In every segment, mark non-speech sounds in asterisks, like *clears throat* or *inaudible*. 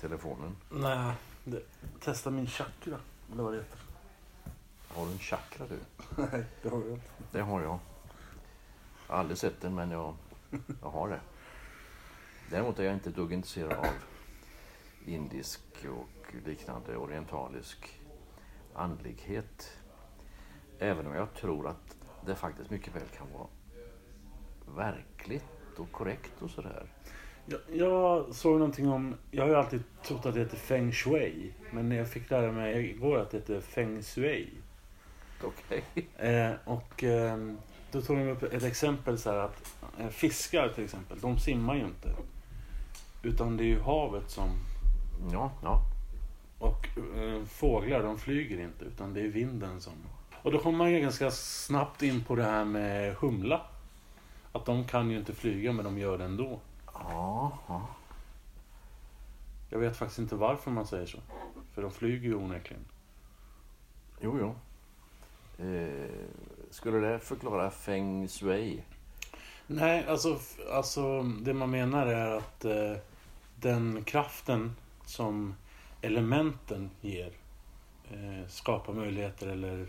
Telefonen? Nej, det, testa min chakra. Eller vad det heter. Har du en chakra du? Nej, det har jag inte. Det har jag. Jag har aldrig sett den men jag, jag har det. Däremot är jag inte ett dugg intresserad av indisk och liknande orientalisk andlighet. Även om jag tror att det faktiskt mycket väl kan vara verkligt och korrekt och sådär. Jag, jag såg någonting om... Jag har ju alltid trott att det heter feng shui. Men jag fick lära mig igår att det heter feng shui. Okej. Eh, och eh, då tog de upp ett exempel så här att eh, fiskar till exempel, de simmar ju inte. Utan det är ju havet som... Ja, ja. Och eh, fåglar, de flyger inte. Utan det är vinden som... Och då kommer man ju ganska snabbt in på det här med humla. Att de kan ju inte flyga men de gör det ändå. Ja, ja. Jag vet faktiskt inte varför man säger så. För de flyger ju onekligen. Jo, jo. Eh, skulle det förklara feng shui? Nej, alltså, alltså det man menar är att eh, den kraften som elementen ger eh, skapar möjligheter eller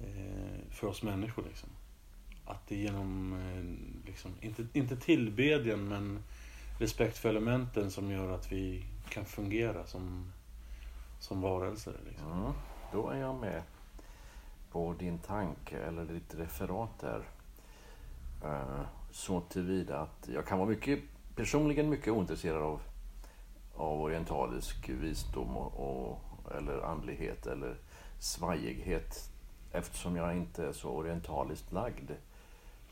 eh, för oss människor liksom. Att det är genom, eh, liksom, inte, inte tillbedjan men respekt för elementen som gör att vi kan fungera som, som varelser. Liksom. Mm, då är jag med på din tanke eller ditt referat där. Eh, så tillvida att jag kan vara mycket, personligen mycket ointresserad av, av orientalisk visdom och, och, eller andlighet eller svajighet eftersom jag inte är så orientaliskt lagd.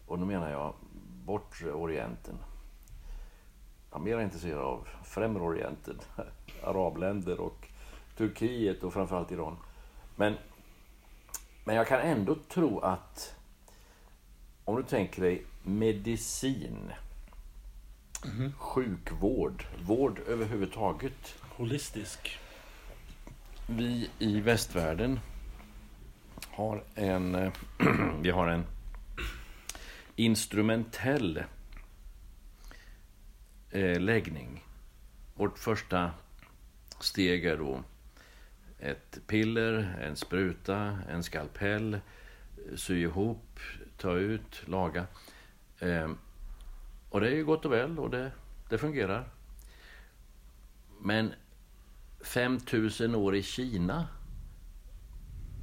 Och då menar jag bortre orienten. Jag är mer intresserad av främre orienten, *laughs* arabländer och Turkiet och framförallt Iran. Men, men jag kan ändå tro att om du tänker dig medicin, sjukvård, vård överhuvudtaget. Holistisk. Vi i västvärlden har en, *clears throat* vi har en instrumentell eh, läggning. Vårt första steg är då ett piller, en spruta, en skalpell, sy ihop, ta ut, laga. Eh, och det är ju gott och väl och det, det fungerar. Men 5000 år i Kina,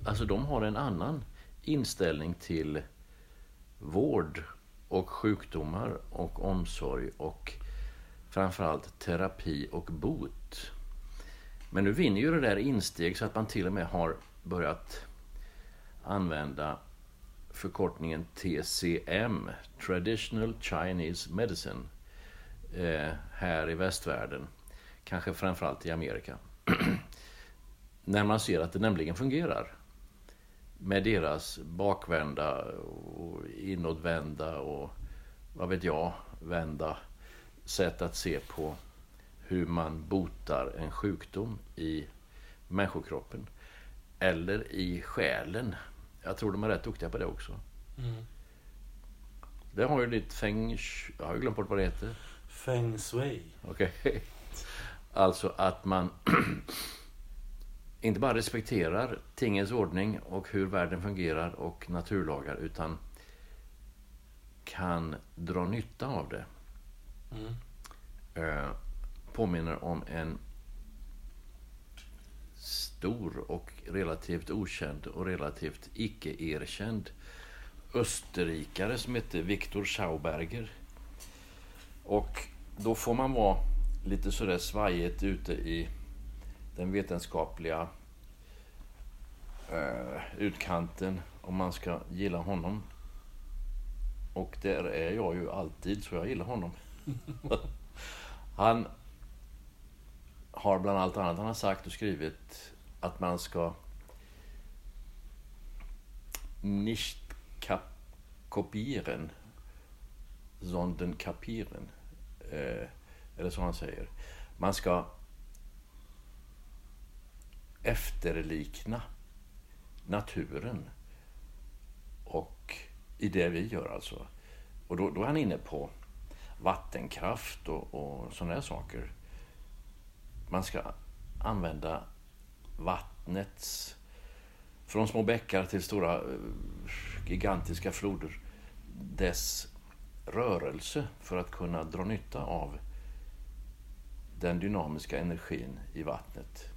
alltså de har en annan inställning till vård och sjukdomar och omsorg och framförallt terapi och bot. Men nu vinner ju det där insteg så att man till och med har börjat använda förkortningen TCM, Traditional Chinese Medicine, eh, här i västvärlden. Kanske framförallt i Amerika. *clears throat* När man ser att det nämligen fungerar. Med deras bakvända och inåtvända och vad vet jag, vända sätt att se på hur man botar en sjukdom i människokroppen. eller i själen. Jag tror de är rätt duktiga på det också. Mm. Det har ju ditt feng... Jag har ju glömt bort vad det heter. Feng shui. Okej. *laughs* Alltså att man *clears throat* inte bara respekterar tingens ordning och hur världen fungerar och naturlagar utan kan dra nytta av det. Mm. Eh, påminner om en stor och relativt okänd och relativt icke-erkänd österrikare som hette Viktor Schauberger. Och då får man vara lite sådär svajigt ute i den vetenskapliga eh, utkanten om man ska gilla honom. Och där är jag ju alltid, så jag gillar honom. *laughs* Han har bland allt annat han har sagt och skrivit att man ska nicht kopieren, sondern kapieren. Eh, eller så han säger. Man ska efterlikna naturen. Och i det vi gör alltså. Och då, då är han inne på vattenkraft och, och sådana här saker. Man ska använda vattnets, från små bäckar till stora eh, gigantiska floder, dess rörelse för att kunna dra nytta av den dynamiska energin i vattnet.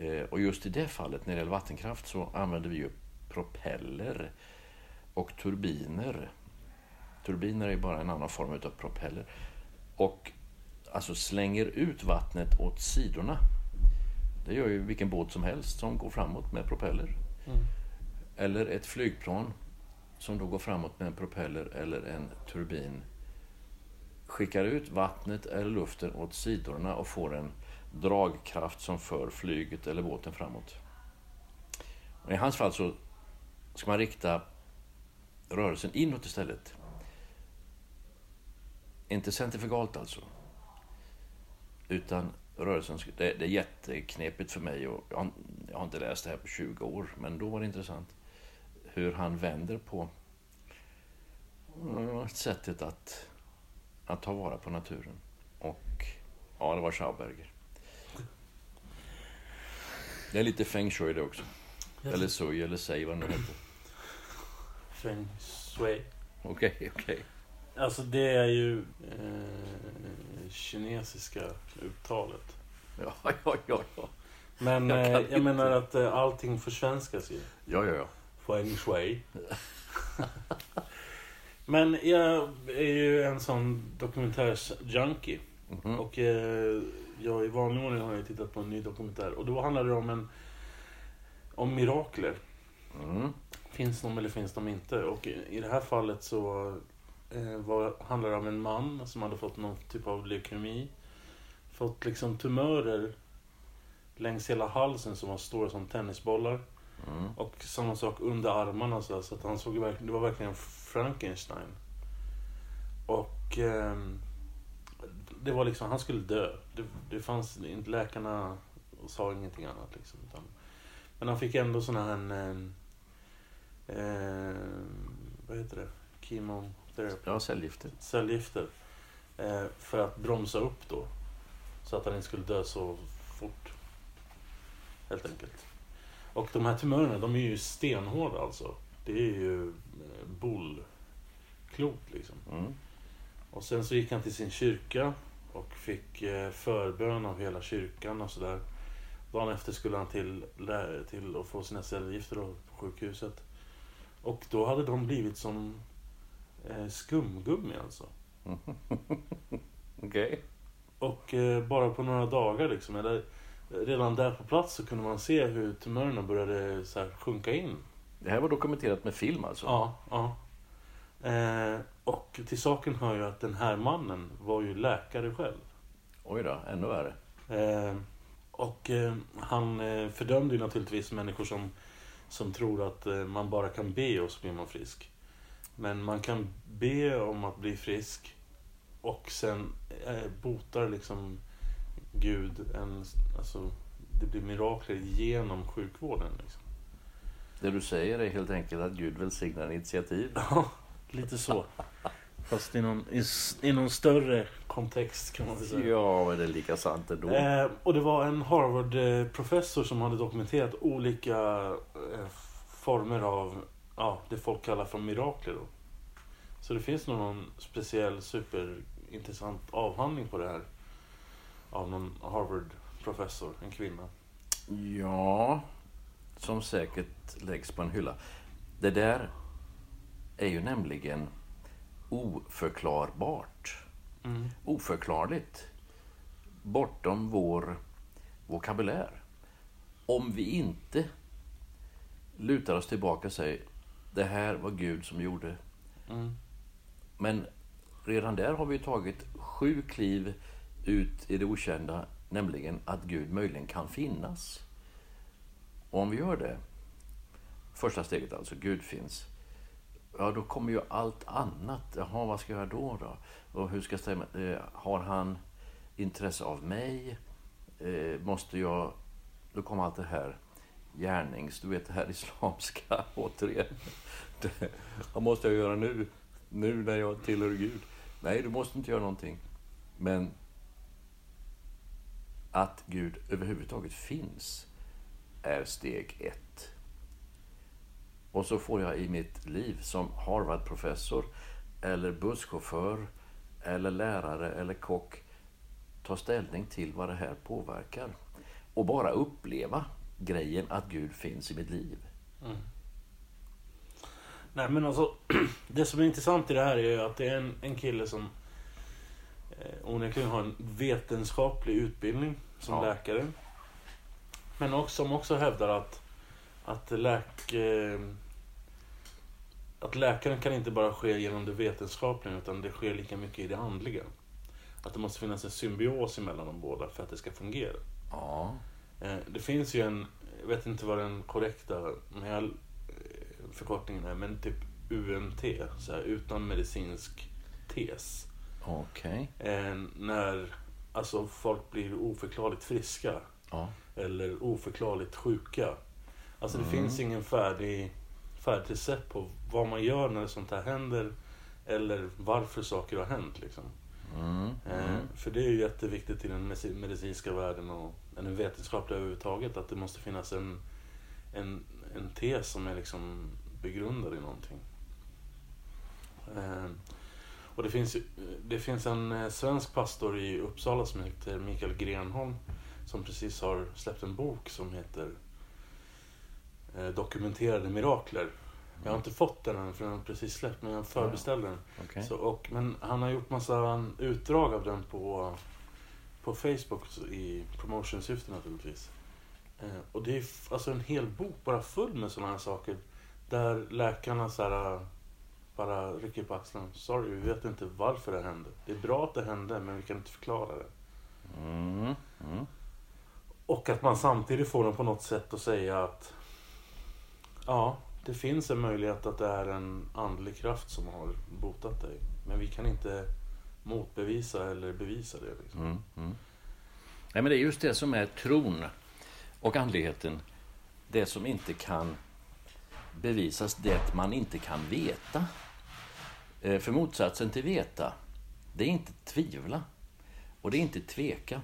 Eh, Och just i det fallet, när det gäller vattenkraft, så använder vi ju propeller och turbiner. Turbiner är ju bara en annan form av propeller. Och alltså slänger ut vattnet åt sidorna. Det gör ju vilken båt som helst som går framåt med propeller. Eller ett flygplan som då går framåt med en propeller eller en turbin. Skickar ut vattnet eller luften åt sidorna och får en dragkraft som för flyget eller båten framåt. Och I hans fall så ska man rikta rörelsen inåt istället. Inte centrifugalt alltså. Utan rörelsen, det, det är jätteknepigt för mig och jag har, jag har inte läst det här på 20 år, men då var det intressant hur han vänder på eh, sättet att, att ta vara på naturen. Och ja, det var Schauberger. Det är lite feng shui det också. Eller sui, eller säg vad det nu heter. Feng shui. Okej, okej. Alltså det är ju eh, kinesiska uttalet. Ja, ja, ja, ja. Men Jag eh, inte. jag menar att eh, allting försvenskas ju. Ja, ja, ja. Feng shui. *laughs* Men jag är ju en sån dokumentärsjunkie. Mhm. Och eh, jag i vanlig ordning har jag tittat på en ny dokumentär. Och då handlar det om en om mirakler. Mm. Finns de eller finns de inte? Och i i det här fallet så eh, var, handlar det om en man som hade fått någon typ av leukemi. Fått liksom tumörer längs hela halsen som var stora som tennisbollar. Mm. Och samma sak under armarna så, så att han såg verkligen, det var verkligen Frankenstein. Och ehm, det var liksom, han skulle dö. Det, det fanns inte, läkarna sa ingenting annat liksom. Utan, men han fick ändå såna här, en, eh, vad heter det, chemotherapy, Ja, cellgifter. cellgifter. Eh, för att bromsa upp då. Så att han inte skulle dö så fort. Helt enkelt. Och de här tumörerna, de är ju stenhårda alltså. Det är ju eh, bollklot liksom. Mm. Och sen så gick han till sin kyrka och fick eh, förbön av hela kyrkan och sådär. Dagen efter skulle han till, till att få sina cellgifter på sjukhuset. Och då hade de blivit som eh, skumgummi alltså. *laughs* Okej. Och eh, bara på några dagar liksom, eller redan där på plats så kunde man se hur tumörerna började så sjunka in. Det här var dokumenterat med film alltså? Ja, ja. Eh, och till saken hör ju att den här mannen var ju läkare själv. Oj då, ännu värre. Eh, och eh, han fördömde ju naturligtvis människor som, som tror att man bara kan be och så blir man frisk. Men man kan be om att bli frisk och sen botar liksom Gud en, alltså, det blir mirakler genom sjukvården. Liksom. Det du säger är helt enkelt att Gud välsignar initiativ. Ja, lite så. Fast i någon, i, i någon större kontext kan man väl säga. Ja, men det är lika sant ändå. Eh, och det var en Harvard-professor som hade dokumenterat olika eh, former av ja, det folk kallar för mirakler. Då. Så det finns nog någon speciell superintressant avhandling på det här. Av någon Harvard-professor, en kvinna. Ja, som säkert läggs på en hylla. Det där är ju nämligen oförklarbart. Mm. Oförklarligt. Bortom vår vokabulär. Om vi inte lutar oss tillbaka och säger det här var Gud som gjorde. Mm. Men redan där har vi tagit sju kliv ut i det okända, nämligen att Gud möjligen kan finnas. Och om vi gör det, första steget alltså, Gud finns, ja då kommer ju allt annat. Jaha, vad ska jag göra då? då? Och hur ska jag stämma? Eh, har han intresse av mig? Eh, måste jag... Då kommer allt det här gärnings... Du vet det här islamska *laughs* återigen. Det, vad måste jag göra nu? Nu när jag tillhör Gud? Nej, du måste inte göra någonting. Men att Gud överhuvudtaget finns är steg ett. Och så får jag i mitt liv som Harvard-professor eller busschaufför eller lärare eller kock ta ställning till vad det här påverkar. Och bara uppleva grejen att Gud finns i mitt liv. Nej men alltså, *clears throat* det som är intressant i det här är ju att det är en, en kille som eh, onekligen har en vetenskaplig utbildning som Ja. läkare. Men också, som också hävdar att, att, läk, eh, att läkaren kan inte bara ske genom det vetenskapliga utan det sker lika mycket i det andliga. Att det måste finnas en symbios mellan de båda för att det ska fungera. Ja. Eh, Det finns ju en, jag vet inte vad den korrekta men eh, förkortningen är, men typ UMT, så här, utan medicinsk tes. Okej. Eh, När alltså, folk blir oförklarligt friska Ja. eller oförklarligt sjuka. Alltså det Mm. finns ingen färdig, färdigt recept på vad man gör när sånt här händer eller varför saker har hänt. Liksom. Mm. Eh, För det är ju jätteviktigt i den medi- medicinska världen och den vetenskapliga överhuvudtaget att det måste finnas en, en, en tes som är liksom begrundad i någonting. Eh, Och det finns, det finns en eh, svensk pastor i Uppsala som heter Mikael Grenholm som precis har släppt en bok som heter eh, Dokumenterade mirakler. Jag har inte fått den än för den har precis släppt men jag förbeställde den. Okej. Så, och, men han har gjort massa utdrag av den på, på Facebook i promotionsyfte naturligtvis. Eh, och det är alltså en hel bok bara full med sådana här saker. Där läkarna så här, bara rycker på axlarna. Sorry, vi vet inte varför det hände. Det är bra att det hände, men vi kan inte förklara det. Mm. Mm. Och att man samtidigt får dem på något sätt att säga att ja, det finns en möjlighet att det är en andlig kraft som har botat dig. Men vi kan inte motbevisa eller bevisa det. Liksom. Mm. Mm. Nej, men det är just det som är tron och andligheten. Det som inte kan bevisas, det man inte kan veta. Eh, för motsatsen till veta, det är inte tvivla och det är inte tveka.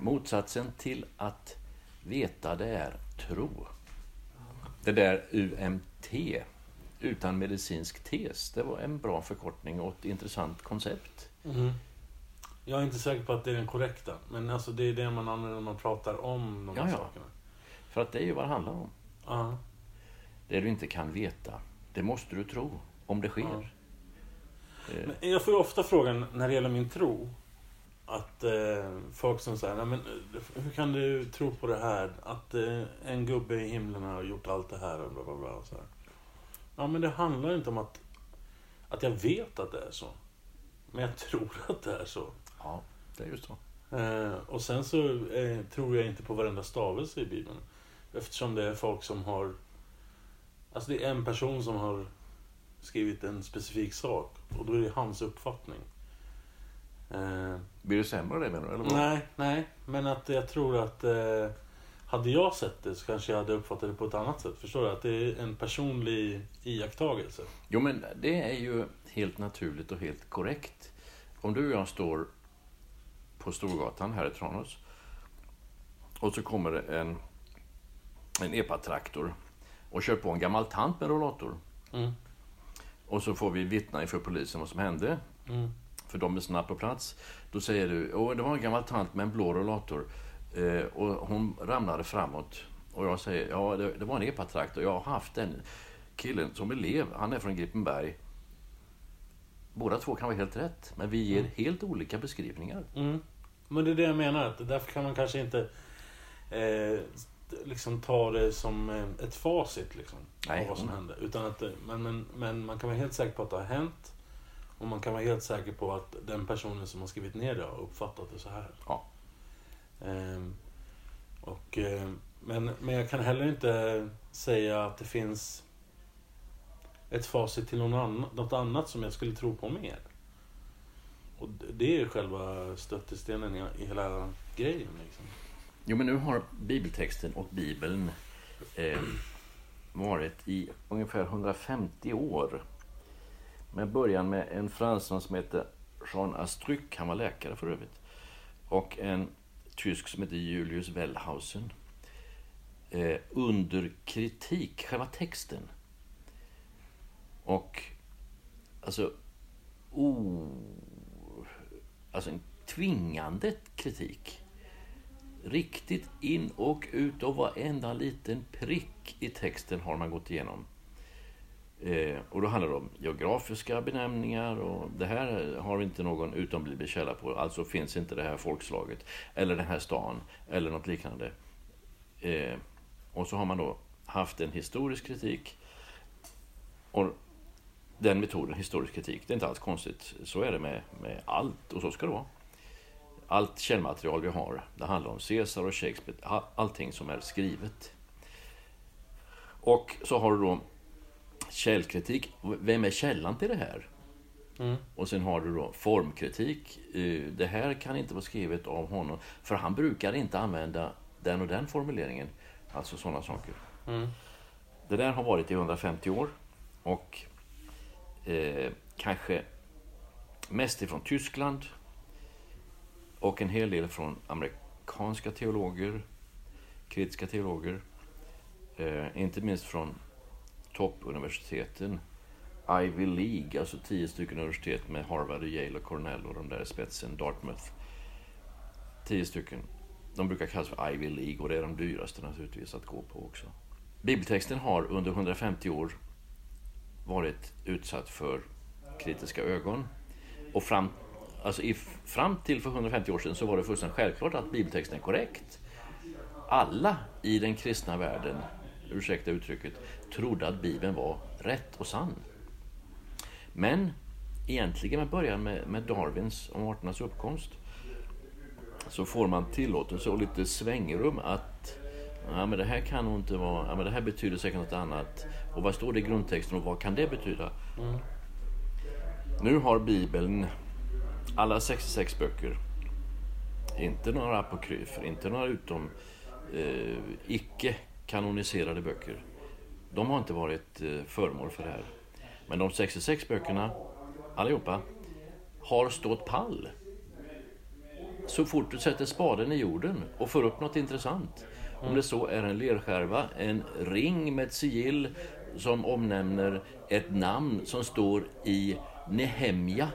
Motsatsen till att veta, det är tro. Det där UMT, utan medicinsk tes, det var en bra förkortning och ett intressant koncept. Jag är inte säker på att det är den korrekta. Men alltså det är det man använder när man pratar om de här sakerna. För att det är ju vad det handlar om. Ja. Det du inte kan veta, det måste du tro om det sker. Eh, Men jag får ju ofta frågan när det gäller min tro. Att eh, folk som säger, "Nej, men eh, hur kan du tro på det här? Att eh, en gubbe i himlen har gjort allt det här och bla bla bla. Och så här. Ja men det handlar inte om att, att jag vet att det är så. Men jag tror att det är så. Ja, det är just så. Eh, och sen så eh, tror jag inte på varenda stavelse i Bibeln. Eftersom det är folk som har... Alltså det är en person som har skrivit en specifik sak. Och då är det hans uppfattning. Eh, Blir du sämre av det menar du? Eller vad? nej, nej. Men att jag tror att... Eh, hade jag sett det så kanske jag hade uppfattat det på ett annat sätt. Förstår du? Att det är en personlig iakttagelse. Jo, men det är ju helt naturligt och helt korrekt. Om du och jag står på Storgatan här i Tranås och så kommer det en, en epatraktor och kör på en gammal tant med rollator. Mm. Och så får vi vittna inför polisen vad som hände. Mm. För de är snabbt på plats. Då säger du, Åh, det var en gammal tant med en blå rollator. Eh, och hon ramlade framåt. Och jag säger, ja det, det var en epatraktor. Jag har haft den killen som elev. Han är från Gripenberg. Båda två kan vara helt rätt. Men vi ger helt olika beskrivningar. Mm. Men det är det jag menar. Att därför kan man kanske inte eh, liksom ta det som eh, ett facit liksom, Nej, av vad som mm. hände. Utan att, det- men, men, men man kan vara helt säker på att det har hänt. Och man kan vara helt säker på att den personen som har skrivit ner det har uppfattat det så här. Ja. Ehm, och, eh, men, men jag kan heller inte säga att det finns ett facit till någon annan, något annat som jag skulle tro på mer. Och det- är själva stöttestenen i, i hela grejen. Liksom. Jo, men nu har bibeltexten och bibeln eh, varit i ungefär 150 år. Med början med en fransman som heter Jean Astruc, han var läkare för övrigt. Och en tysk som heter Julius Wellhausen. Eh, under kritik, själva texten. Och alltså, oh, alltså en tvingande kritik riktigt in och ut och varenda liten prick i texten har man gått igenom. Eh, och då handlar det om geografiska benämningar och det här har vi inte någon utombliven källa på. Alltså finns inte det här folkslaget eller den här stan eller något liknande. Eh, och så har man då haft en historisk kritik. Och den metoden, historisk kritik, det är inte alls konstigt. Så är det med, med allt och så ska det vara allt källmaterial vi har. Det handlar om Caesar och Shakespeare, allting som är skrivet. Och så har du då källkritik. Vem är källan till det här? Mm. Och sen har du då formkritik. Eh, Det här kan inte vara skrivet av honom, för han brukar inte använda den och den formuleringen. Alltså sådana saker. Mm. Det där har varit i 150 år och eh, kanske mest ifrån Tyskland och en hel del från amerikanska teologer, kritiska teologer. Eh, inte minst från toppuniversiteten. Ivy League, alltså tio stycken universitet med Harvard, Yale och Cornell och de där i spetsen, Dartmouth. Tio stycken. De brukar kallas för Ivy League och det är de dyraste naturligtvis att gå på också. Bibeltexten har under 150 år varit utsatt för kritiska ögon. Och fram, alltså i, fram till för 150 år sedan så var det fullständigt självklart att bibeltexten är korrekt. Alla i den kristna världen, ursäkta uttrycket, trodde att Bibeln var rätt och sann. Men egentligen med början med, med Darwins och arternas uppkomst så får man tillåtelse och lite svängrum att ja, men det här kan nog inte vara, ja, men det här betyder säkert något annat. Och vad står det i grundtexten och vad kan det betyda? Nu har Bibeln alla 66 böcker, inte några apokryfer, inte några utom eh, icke kanoniserade böcker. De har inte varit eh, föremål för det här. Men de 66 böckerna, allihopa, har stått pall. Så fort du sätter spaden i jorden och får upp något intressant. Om det så är en lerskärva, en ring med ett sigill som omnämner ett namn som står i Nehemja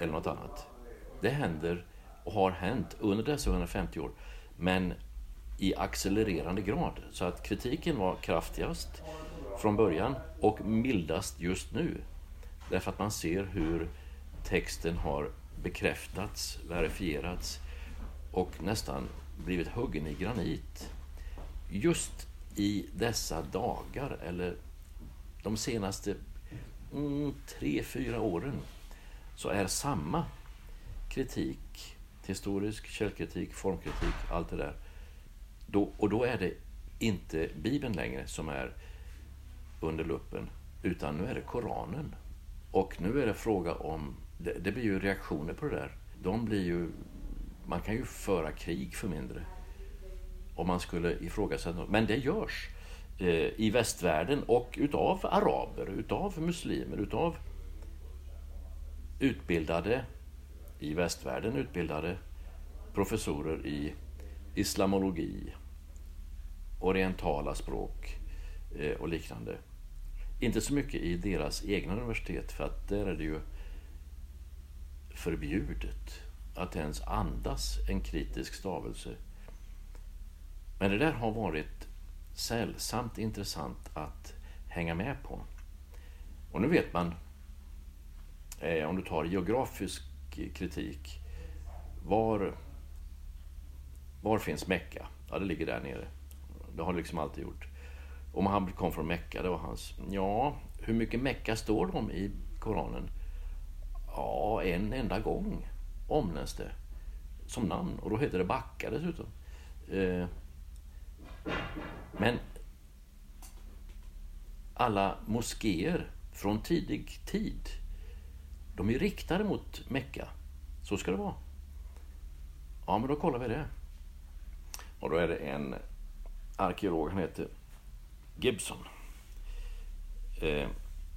eller något annat. Det händer och har hänt under dessa 150 år, men i accelererande grad. Så att kritiken var kraftigast från början och mildast just nu. Därför att man ser hur texten har bekräftats, verifierats och nästan blivit huggen i granit. Just i dessa dagar, eller de senaste mm, tre, fyra åren, så är samma kritik, historisk källkritik, formkritik, allt det där. Då, och då är det inte Bibeln längre som är under luppen, utan nu är det Koranen. Och nu är det fråga om, det, det blir ju reaktioner på det där. De blir ju, man kan ju föra krig för mindre. om man skulle ifrågasätta något. Men det görs eh, i västvärlden och utav araber, utav muslimer, utav utbildade i västvärlden utbildade professorer i islamologi, orientala språk eh, och liknande. Inte så mycket i deras egna universitet för att där är det ju förbjudet att ens andas en kritisk stavelse. Men det där har varit sällsamt intressant att hänga med på. Och nu vet man, eh, om du tar geografisk kritik, var, var finns Mecka? Ja, det ligger där nere. Det har det liksom alltid gjort. Och Muhammed kom från Mecka, det var hans. Ja, hur mycket Mecka står det om i Koranen? Ja, en enda gång omnämns det som namn och då heter det Backa dessutom. Eh, men alla moskéer från tidig tid, de är riktade mot Mecka. Så ska det vara. Ja, men då kollar vi det. Och då är det en arkeolog, han heter Gibson, eh,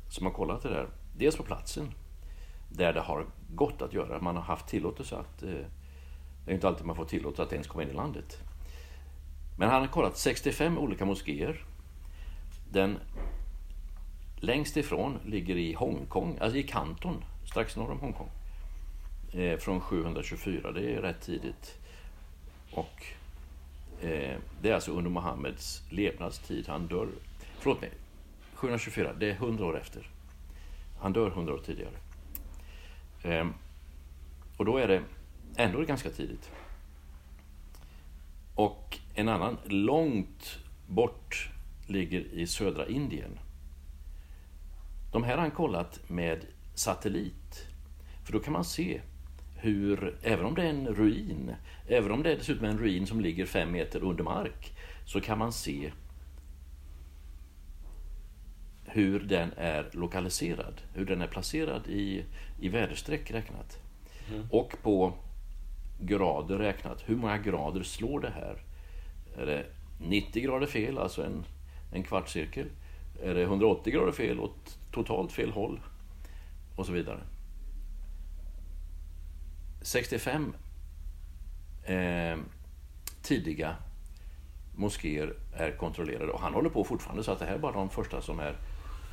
som har kollat det där. Dels på platsen, där det har gått att göra. Man har haft tillåtelse att... Eh, det är inte alltid man får tillåtelse att ens komma in i landet. Men han har kollat 65 olika moskéer. Den längst ifrån ligger i Hongkong, alltså i Kanton, strax norr om Hongkong. Eh, från 724, det är rätt tidigt. Och Eh, det är alltså under Muhammeds levnadstid. Han dör, förlåt mig, 724, det är 100 år efter. Han dör 100 år tidigare. Eh, och då är det ändå ganska tidigt. Och en annan långt bort ligger i södra Indien. De här har han kollat med satellit. För då kan man se hur, även om det är en ruin, även om det är dessutom en ruin som ligger fem meter under mark, så kan man se hur den är lokaliserad, hur den är placerad i, i väderstreck räknat. Mm. Och på grader räknat, hur många grader slår det här? Är det 90 grader fel, alltså en, en kvartscirkel? Är det 180 grader fel åt totalt fel håll? Och så vidare. 65 eh, tidiga moskéer är kontrollerade och han håller på fortfarande så att det här är bara de första som är,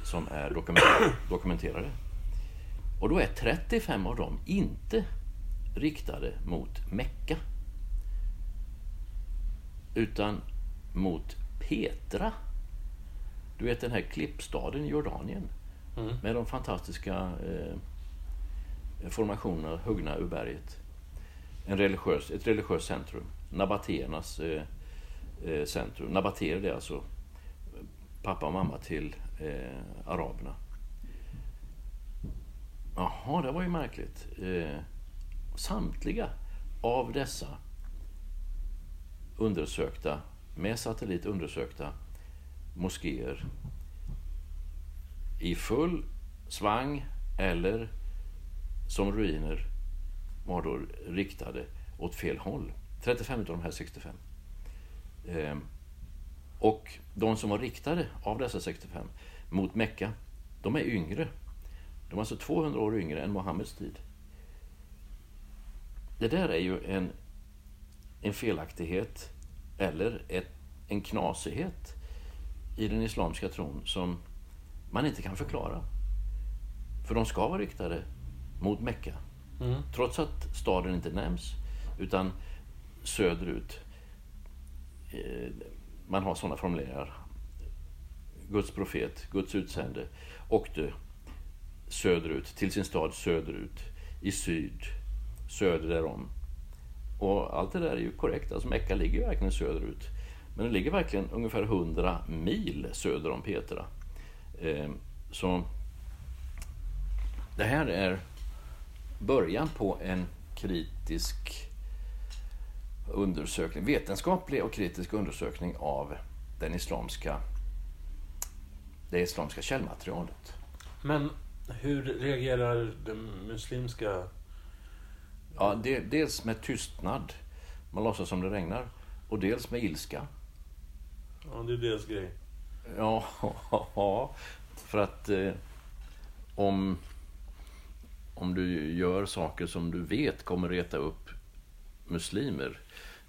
som är dokumenterade. *coughs* Och då är 35 av dem inte riktade mot Mecka. Utan mot Petra. Du vet den här klippstaden i Jordanien. Mm. Med de fantastiska eh, Formationer huggna ur berget. En religiös, ett religiöst centrum. Nabatéernas eh, eh, centrum. Nabatéer det är alltså pappa och mamma till eh, araberna. Jaha, det var ju märkligt. Eh, samtliga av dessa undersökta, med satellit undersökta moskéer i full svang eller som ruiner var då riktade åt fel håll. 35 av de här 65. Eh, och de som var riktade av dessa 65 mot Mecka, de är yngre. De är alltså 200 år yngre än Mohammeds tid. Det där är ju en, en felaktighet eller ett, en knasighet i den islamska tron som man inte kan förklara. För de ska vara riktade mot Mecka. Mm. Trots att staden inte nämns, utan söderut. Eh, man har sådana formuleringar. Guds profet, Guds utsände, åkte söderut, till sin stad söderut, i syd, söder därom. Och allt det där är ju korrekt, alltså Mecka ligger ju verkligen söderut. Men det ligger verkligen ungefär 100 mil söder om Petra. Eh, så det här är början på en kritisk undersökning, vetenskaplig och kritisk undersökning av den islamska, det islamska källmaterialet. Men hur reagerar den muslimska... Ja, det, dels med tystnad. Man låtsas som det regnar. och dels med ilska. Ja, det är deras grej. Ja, *laughs* för att eh, om, om du gör saker som du vet kommer reta upp muslimer.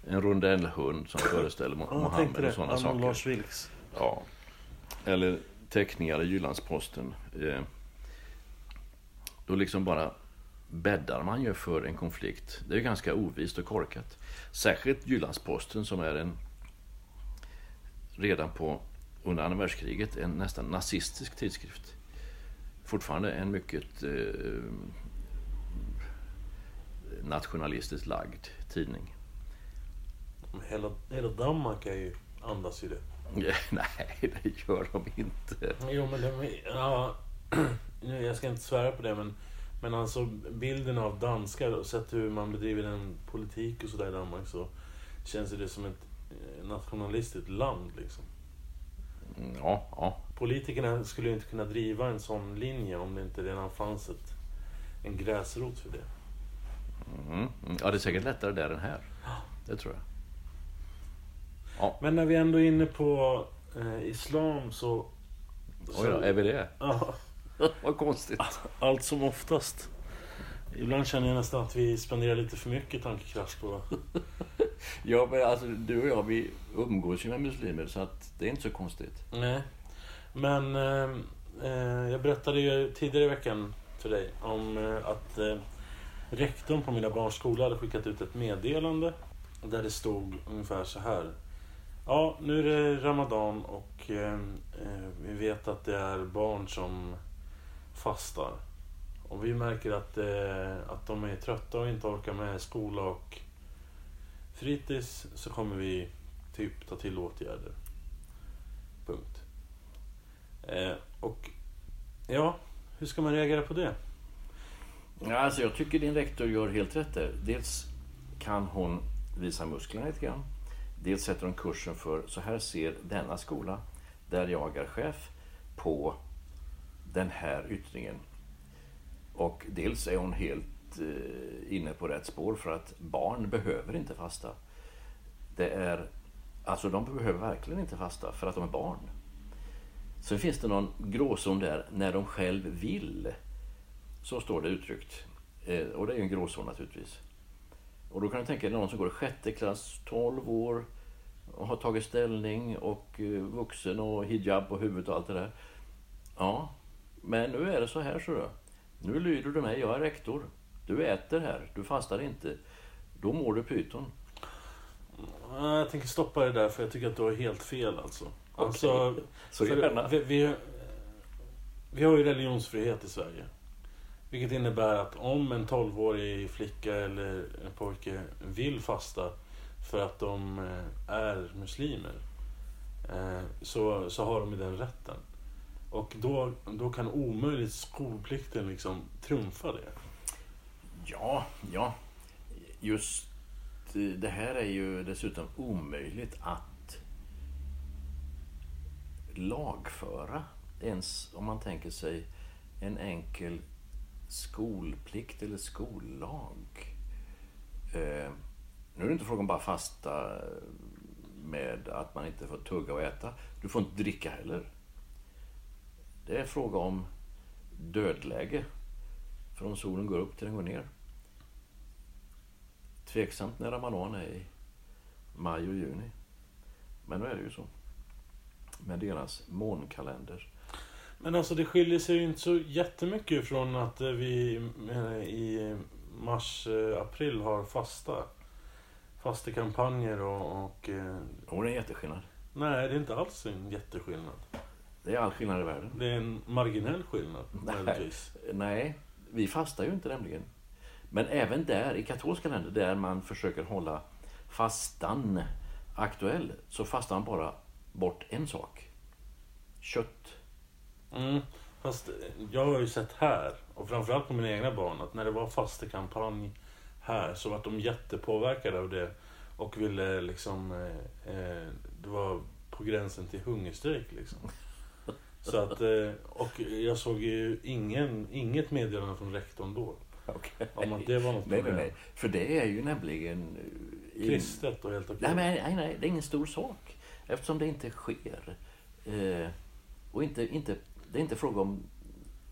En rondellhund som *coughs* föreställer Mohammed och sådana saker. Lars Vilks. Ja. Eller teckningar i Jyllandsposten. Eh, då liksom bara bäddar man ju för en konflikt. Det är ganska ovist och korkat. Särskilt Jyllandsposten som är en redan på under andra världskriget en nästan nazistisk tidskrift. Fortfarande en mycket eh, nationalistiskt lagd tidning. Hela, hela Danmark är ju, andas ju det. *laughs* Nej, det gör de inte. Jo, men det, ja, *clears throat* nu, jag ska inte svära på det, men, men alltså bilden av danskar och sett hur man bedriver en politik och sådär i Danmark så känns det som ett eh, nationalistiskt land liksom. Mm, Ja, ja. Politikerna skulle ju inte kunna driva en sån linje om det inte redan fanns ett, en gräsrot för det. Mm. Ja, det är säkert lättare där än här. Det tror jag. Ja, Men när vi ändå är inne på eh, islam så... oj då, är vi det? Ja, *laughs* Vad konstigt. allt som oftast. Ibland känner jag nästan att vi spenderar lite för mycket tankekraft på... *laughs* Ja, men alltså du och jag, vi umgås ju med muslimer så att det är inte så konstigt. Nej. Men eh, eh, jag berättade ju tidigare i veckan för dig om eh, att eh, rektorn på mina barns skola hade skickat ut ett meddelande där det stod ungefär så här. Ja, nu är det Ramadan och eh, eh, vi vet att det är barn som fastar. Och vi märker att, eh, att de är trötta och inte orkar med skola och fritids så kommer vi typ ta till åtgärder. Punkt. Eh, och ja, hur ska man reagera på det? Ja, alltså jag tycker din rektor gör helt rätt där. Dels kan hon visa musklerna lite grann. Dels sätter hon kursen för så här ser denna skola, där jag är chef, på den här yttringen. Och dels är hon helt eh, inne på rätt spår för att barn behöver inte fasta. Det är, alltså de behöver verkligen inte fasta för att de är barn. Sen finns det någon gråzon där när de själv vill. Så står det uttryckt. Eh, och det är ju en gråzon naturligtvis. Och då kan du tänka dig någon som går i sjätte klass, 12 år och har tagit ställning och eh, vuxen och hijab på huvudet och allt det där. Ja, men nu är det så här så du. Nu lyder du mig, jag är rektor. Du äter här, du fastar inte. Då mår du pyton. Ja, Jag tänker stoppa det där för jag tycker att du har helt fel alltså. alltså Så vi, vi, vi har ju religionsfrihet i Sverige. Vilket innebär att om en 12-årig flicka eller en pojke vill fasta för att de eh, är muslimer eh, så, så har de ju den rätten. Och då, då kan omöjligt skolplikten liksom trumfa det. Ja, ja. Just eh, det här är ju dessutom omöjligt att lagföra. Ens om man tänker sig en enkel skolplikt eller skollag. Eh, nu är det inte frågan om bara fasta eh, med att man inte får tugga och äta. Du får inte dricka heller. Det är fråga om dödläge. Från solen går upp till den går ner. Tveksamt när Ramadan är i maj och juni. Men nu är det ju så. Med deras månkalender. Men alltså det skiljer sig ju inte så jättemycket från att eh, vi eh, i mars, eh, april har fasta. Fastekampanjer och... och Och det är en jätteskillnad. nej, det är inte alls en jätteskillnad. Det är all skillnad i världen. Det är en marginell skillnad, Nej. möjligtvis. Nej, vi fastar ju inte nämligen. Men även där, i katolska länder, där man försöker hålla fastan aktuell, så fastar man bara bort en sak. Kött. Mm. Fast jag har ju sett här, och framförallt på mina egna barn, att när det var fastekampanj här så var de jättepåverkade av det och ville liksom... Eh, eh, det var på gränsen till hungerstrejk liksom. *laughs* Så att, eh, och jag såg ju ingen, inget meddelande från rektorn då. Okej. Om att det var något nej, nej, problem. nej. För det är ju nämligen... eh, in- Kristet och helt okej. Nej, men, nej, nej, det är ingen stor sak. Eftersom det inte sker. Eh, och inte, inte, det är inte fråga om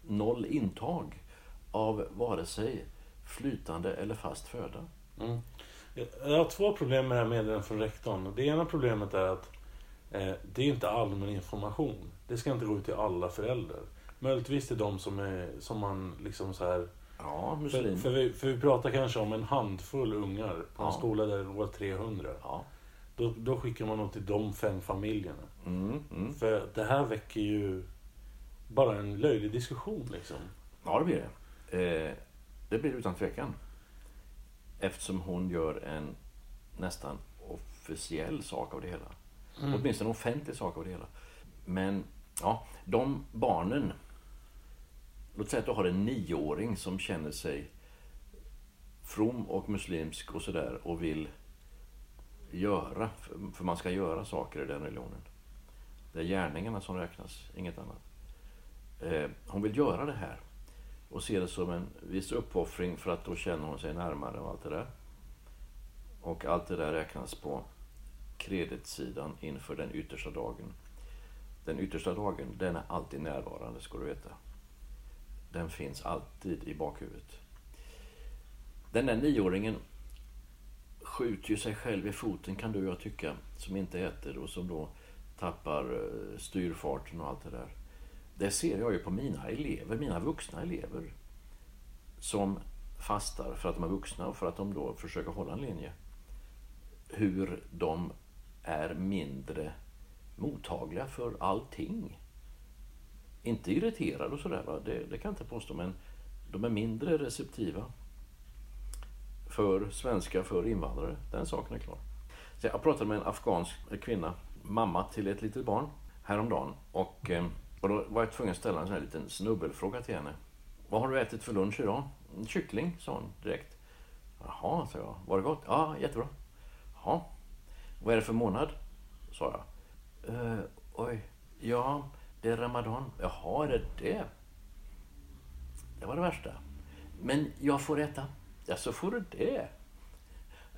noll intag av vare sig flytande eller fast föda. Mm. Jag har två problem med det här meddelandet från rektorn. Det ena problemet är att eh, det är inte allmän information. Det ska inte gå ut till alla föräldrar. Möjligtvis till de som, är, som man liksom så här... Ja, För, muslim. för, vi, för vi pratar kanske om en handfull ungar på en Ja. skola där det går 300. Ja. Då, då skickar man dem till de fem familjerna. Mm, mm. För det här väcker ju bara en löjlig diskussion liksom. ja, det blir det. Eh, det blir det utan tvekan. Eftersom hon gör en nästan officiell sak av det hela. Åtminstone en offentlig sak av det hela. Men ja, de barnen. Låt säga att du har en nioåring som känner sig from och muslimsk och sådär och vill göra, för- för man ska göra saker i den religionen. Det är gärningarna som räknas, inget annat. Eh, hon vill göra det här och ser det som en viss uppoffring för att då känner hon sig närmare och allt det där. Och allt det där räknas på kreditsidan inför den yttersta dagen. Den yttersta dagen, den är alltid närvarande ska du veta. Den finns alltid i bakhuvudet. Den där nioåringen skjuter ju sig själv i foten kan du och jag tycka, som inte äter och som då tappar eh, styrfarten och allt det där. Det ser jag ju på mina elever, mina vuxna elever som fastar för att de är vuxna och för att de då försöker hålla en linje. Hur de är mindre mottagliga för allting. Inte irriterade och sådär, va? det, det kan jag inte påstå, men de är mindre receptiva för svenska, för invandrare. Den saken är klar. Så jag pratade med en afghansk kvinna, mamma till ett litet barn, häromdagen. Och, eh, och då var jag tvungen att ställa en sån här liten snubbelfråga till henne. Vad har du ätit för lunch idag? En kyckling, sa hon direkt. Jaha, sa jag. Var det gott? Ja, jättebra. Jaha. Vad är det för månad? Sa jag. Eh, oj, ja, det är Ramadan. Jaha, är det det? Det var det värsta. Men jag får äta. Ja, så får du det.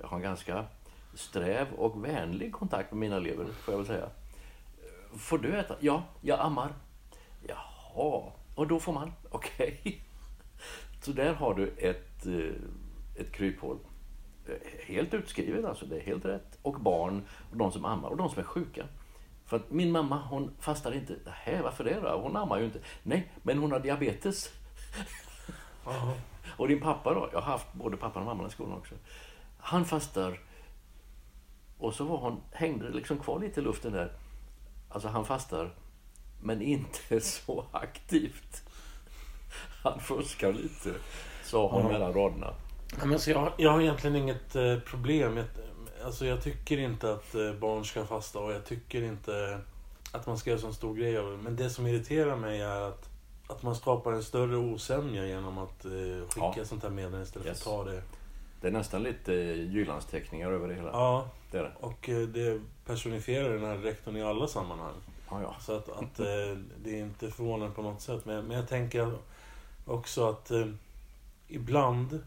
Jag har en ganska sträv och vänlig kontakt med mina elever, får jag väl säga. Får du äta? Ja, jag ammar. Jaha, och då får man? Okej. Så där har du ett, eh, ett kryphål. Eh, Helt utskrivet alltså, det är helt rätt. Och barn, och de som ammar och de som är sjuka. För att min mamma, hon fastar inte. Nähä, varför det då? Hon ammar ju inte. Nej, men hon har diabetes. Och din pappa då? Jag har haft både pappan och mamman i skolan också. Han fastar. Och så var hon, hängde det liksom kvar lite i luften där. Alltså han fastar, men inte *laughs* så aktivt. Han fuskar lite, sa hon Ja. mellan raderna. Ja, men så jag, jag har egentligen inget eh, problem. Jag, alltså jag tycker inte att eh, barn ska fasta och jag tycker inte att man ska göra så stor grej av det. Men det som irriterar mig är att, att man skapar en större osämja genom att eh, skicka Ja. sånt här meddelande istället Yes. för att ta det. Det är nästan lite Jyllandsteckningar över det hela. Ja, Det är det. och det personifierar den här rektorn i alla sammanhang. Ja, ja. Så att, att eh, det är inte förvånande på något sätt. Men, men jag tänker också att eh, ibland,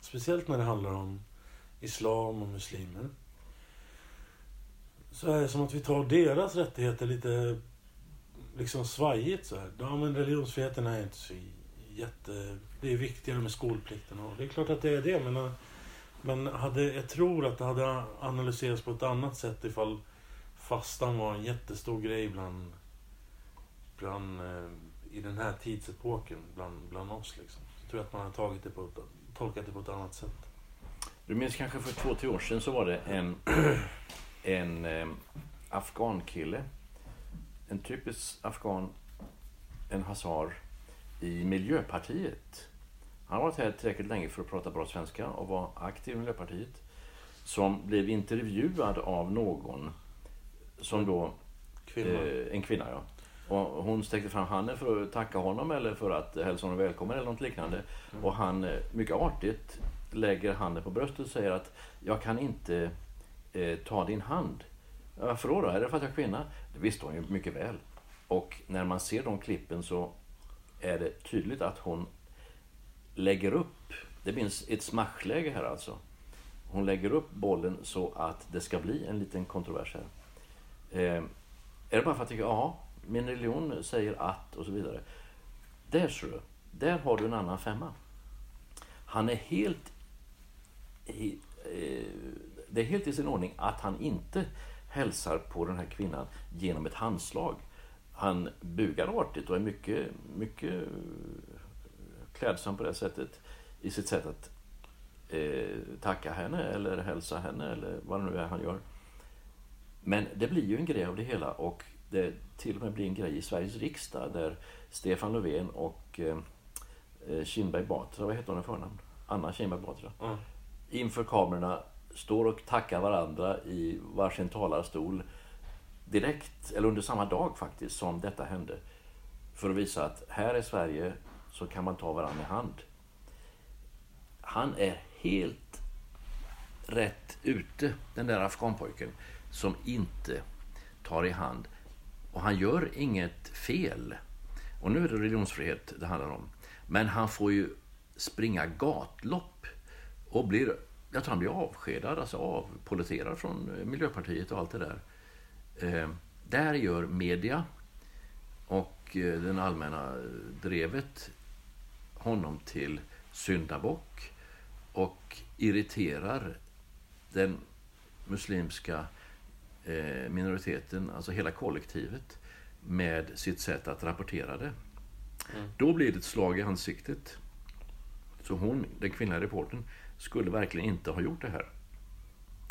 speciellt när det handlar om islam och muslimer, så är det som att vi tar deras rättigheter lite liksom svajigt så här. Ja men religionsfriheten är inte så jätte... Det är viktigare med skolplikten och det är klart att det är det men, men hade, jag tror att det hade analyserats på ett annat sätt ifall fastan var en jättestor grej bland, bland eh, i den här tidsepoken bland, bland oss liksom. Jag tror att man har tagit det på tolkat det på ett annat sätt. Du minns kanske för två, tre år sedan så var det en, *clears throat* en eh, afghankille. En typisk afghan, en hazar i Miljöpartiet. Han har varit här tillräckligt länge för att prata bra svenska och var aktiv i Miljöpartiet. Som blev intervjuad av någon som då Kvinna. Eh, en kvinna, ja. Och hon sträckte fram handen för att tacka honom eller för att hälsa honom välkommen eller något liknande. Och han eh, mycket artigt lägger handen på bröstet och säger att jag kan inte eh, ta din hand. Varför då, då? Är det för att jag är kvinna? Det visste hon ju mycket väl. Och när man ser de klippen så är det tydligt att hon lägger upp det finns ett smashläge här alltså. Hon lägger upp bollen så att det ska bli en liten kontrovers här. Eh, är det bara för att jag tycker ja, min religion säger att och så vidare. Där ser du, där har du en annan femma. Han är helt i, eh, det är helt i sin ordning att han inte hälsar på den här kvinnan genom ett handslag. Han bugar artigt och är mycket, mycket klädsam på det sättet i sitt sätt att eh, tacka henne eller hälsa henne eller vad det nu är han gör. Men det blir ju en grej av det hela och det till och med blir en grej i Sveriges riksdag där Stefan Löfven och eh, eh Kinberg Batra, vad heter hon i förnamn? Anna Kinberg Batra. Mm. Inför kamerorna står och tackar varandra i varsin talarstol direkt, eller under samma dag faktiskt, som detta hände. För att visa att här i Sverige så kan man ta varandra i hand. Han är helt rätt ute, den där afghanpojken, som inte tar i hand. Och han gör inget fel. Och nu är det religionsfrihet det handlar om. Men han får ju springa gatlopp och blir, jag tror han blir avskedad, alltså avpoliterad från Miljöpartiet och allt det där. Eh, där gör media och eh, den allmänna drevet honom till syndabock och irriterar den muslimska minoriteten, alltså hela kollektivet, med sitt sätt att rapportera det. Mm. Då blir det ett slag i ansiktet. Så hon, den kvinnliga reportern, skulle verkligen inte ha gjort det här.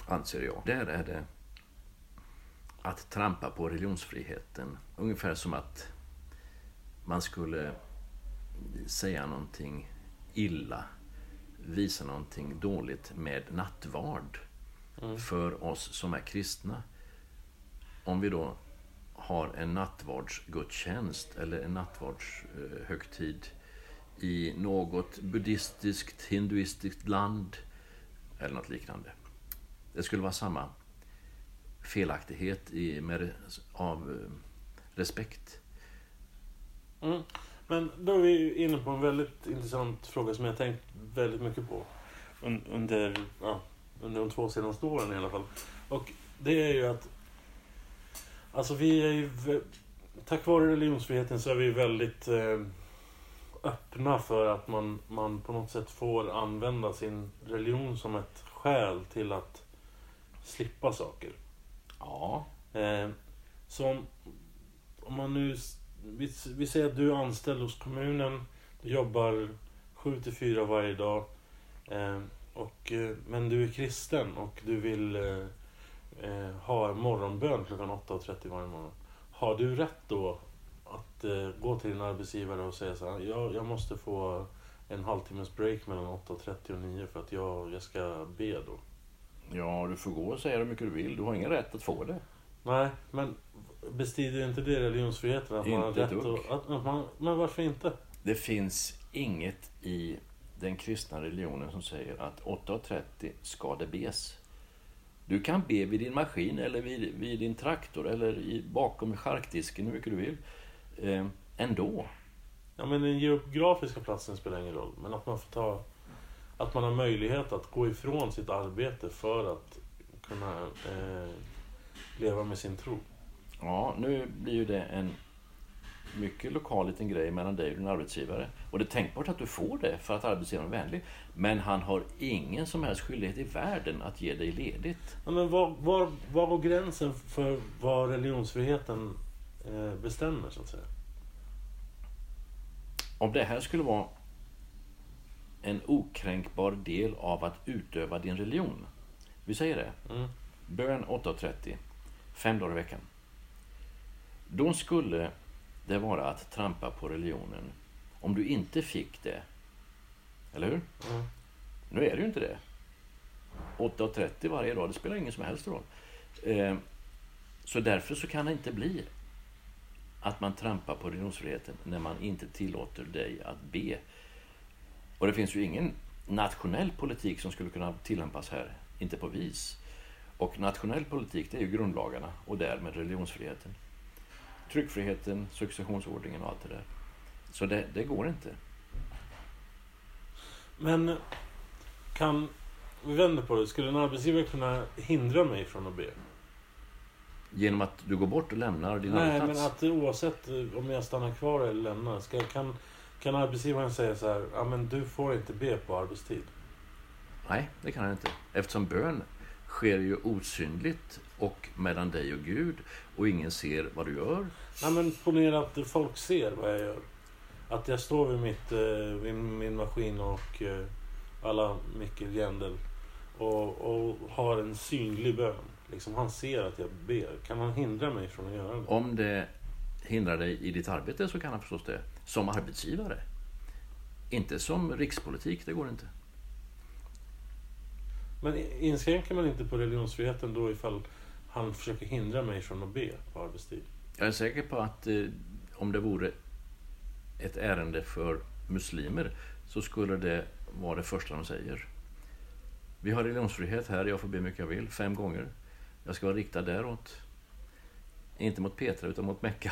Anser jag. Där är det att trampa på religionsfriheten. Ungefär som att man skulle säga någonting illa, visa någonting dåligt med nattvard mm. för oss som är kristna. Om vi då har en nattvardsgudstjänst eller en nattvardshögtid i något buddhistiskt, hinduistiskt land eller något liknande. Det skulle vara samma felaktighet i, med, av eh, respekt. Mm. Men då är vi inne på en väldigt intressant fråga som jag tänkt väldigt mycket på. Under, ja, under de två senaste åren i alla fall. Och det är ju att Alltså vi är ju... Tack vare religionsfriheten så är vi väldigt eh, öppna för att man, man på något sätt får använda sin religion som ett skäl till att slippa saker. Ja. Eh, så om, om man nu vi, vi säger att du är anställd hos kommunen. Du jobbar 7 till 4 varje dag. Eh, och, eh, men du är kristen och du vill eh, eh ha morgonbön klockan 8.30 varje morgon. Har du rätt då att eh, gå till din arbetsgivare och säga så här, jag, jag måste få en halvtimmes break mellan 8.30 och 9 för att jag, jag ska be då? Ja, du får gå och säga hur mycket du vill. Du har ingen rätt att få det. Nej, men bestrider inte det religionsfriheten? Att inte man har rätt att, att man, Men varför inte? Det finns inget i den kristna religionen som säger att 8.30 ska det bes. Du kan be vid din maskin eller vid, vid din traktor eller i, bakom charkdisken hur mycket du vill. Eh, ändå. Ja men den geografiska platsen spelar ingen roll. Men att man får ta... Att man har möjlighet att gå ifrån sitt arbete för att kunna eh, leva med sin tro. Ja, nu blir ju det en mycket lokal liten grej mellan dig och din arbetsgivare. Och det är tänkbart att du får det för att arbetsgivaren är vänlig. Men han har ingen som helst skyldighet i världen att ge dig ledigt. Ja, men var, var, var går gränsen för vad religionsfriheten eh, bestämmer så att säga? Om det här skulle vara en okränkbar del av att utöva din religion. Vi säger det. Mm. Bön 8.30. Fem dagar i veckan. Då skulle det vara att trampa på religionen om du inte fick det. Eller hur? Mm. Nu är det ju inte det. 8.30 varje dag, det spelar ingen som helst roll. Eh, så därför så kan det inte bli att man trampar på religionsfriheten när man inte tillåter dig att be. Och det finns ju ingen nationell politik som skulle kunna tillämpas här, inte på vis. Och nationell politik, det är ju grundlagarna och därmed religionsfriheten tryckfriheten, successionsordningen och allt det där. Så det, det går inte. Men kan... Vi vänder på det. Skulle en arbetsgivare kunna hindra mig från att be? Genom att du går bort och lämnar din Nej, arbetsplats. men att oavsett om jag stannar kvar eller lämnar. Ska, kan, kan arbetsgivaren säga så här, ja men du får inte be på arbetstid. Nej, det kan han inte. Eftersom bön sker ju osynligt och mellan dig och Gud och ingen ser vad du gör. Nej men ponera att folk ser vad jag gör. Att jag står vid, mitt, eh, vid min maskin och eh, alla Mikkel och, och har en synlig bön. Liksom han ser att jag ber. Kan han hindra mig från att göra det? Om det hindrar dig i ditt arbete så kan han förstås det. Som arbetsgivare. Inte som rikspolitik, det går inte. Men inskränker man inte på religionsfriheten då ifall han försöker hindra mig från att be på arbetstid? Jag är säker på att eh, om det vore ett ärende för muslimer så skulle det vara det första de säger. Vi har religionsfrihet här, jag får be mycket jag vill, fem gånger. Jag ska vara riktad däråt. Inte mot Petra utan mot Mecka.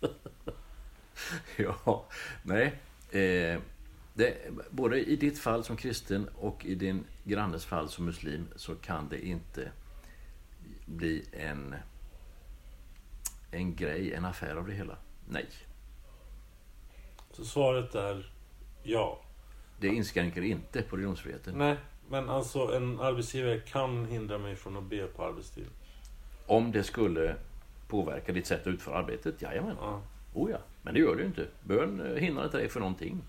*laughs* ja, nej. Eh, det, både i ditt fall som kristen och i din grannes fall som muslim så kan det inte bli en, en grej, en affär av det hela. Nej. Så svaret är ja. Det inskränker inte på religionsfriheten. Nej, men alltså en arbetsgivare kan hindra mig från att be på arbetstid. Om det skulle påverka ditt sätt att utföra arbetet, jajamän. Ja. Oh ja. Men det gör det ju inte. Bön eh, hindrar inte dig för någonting.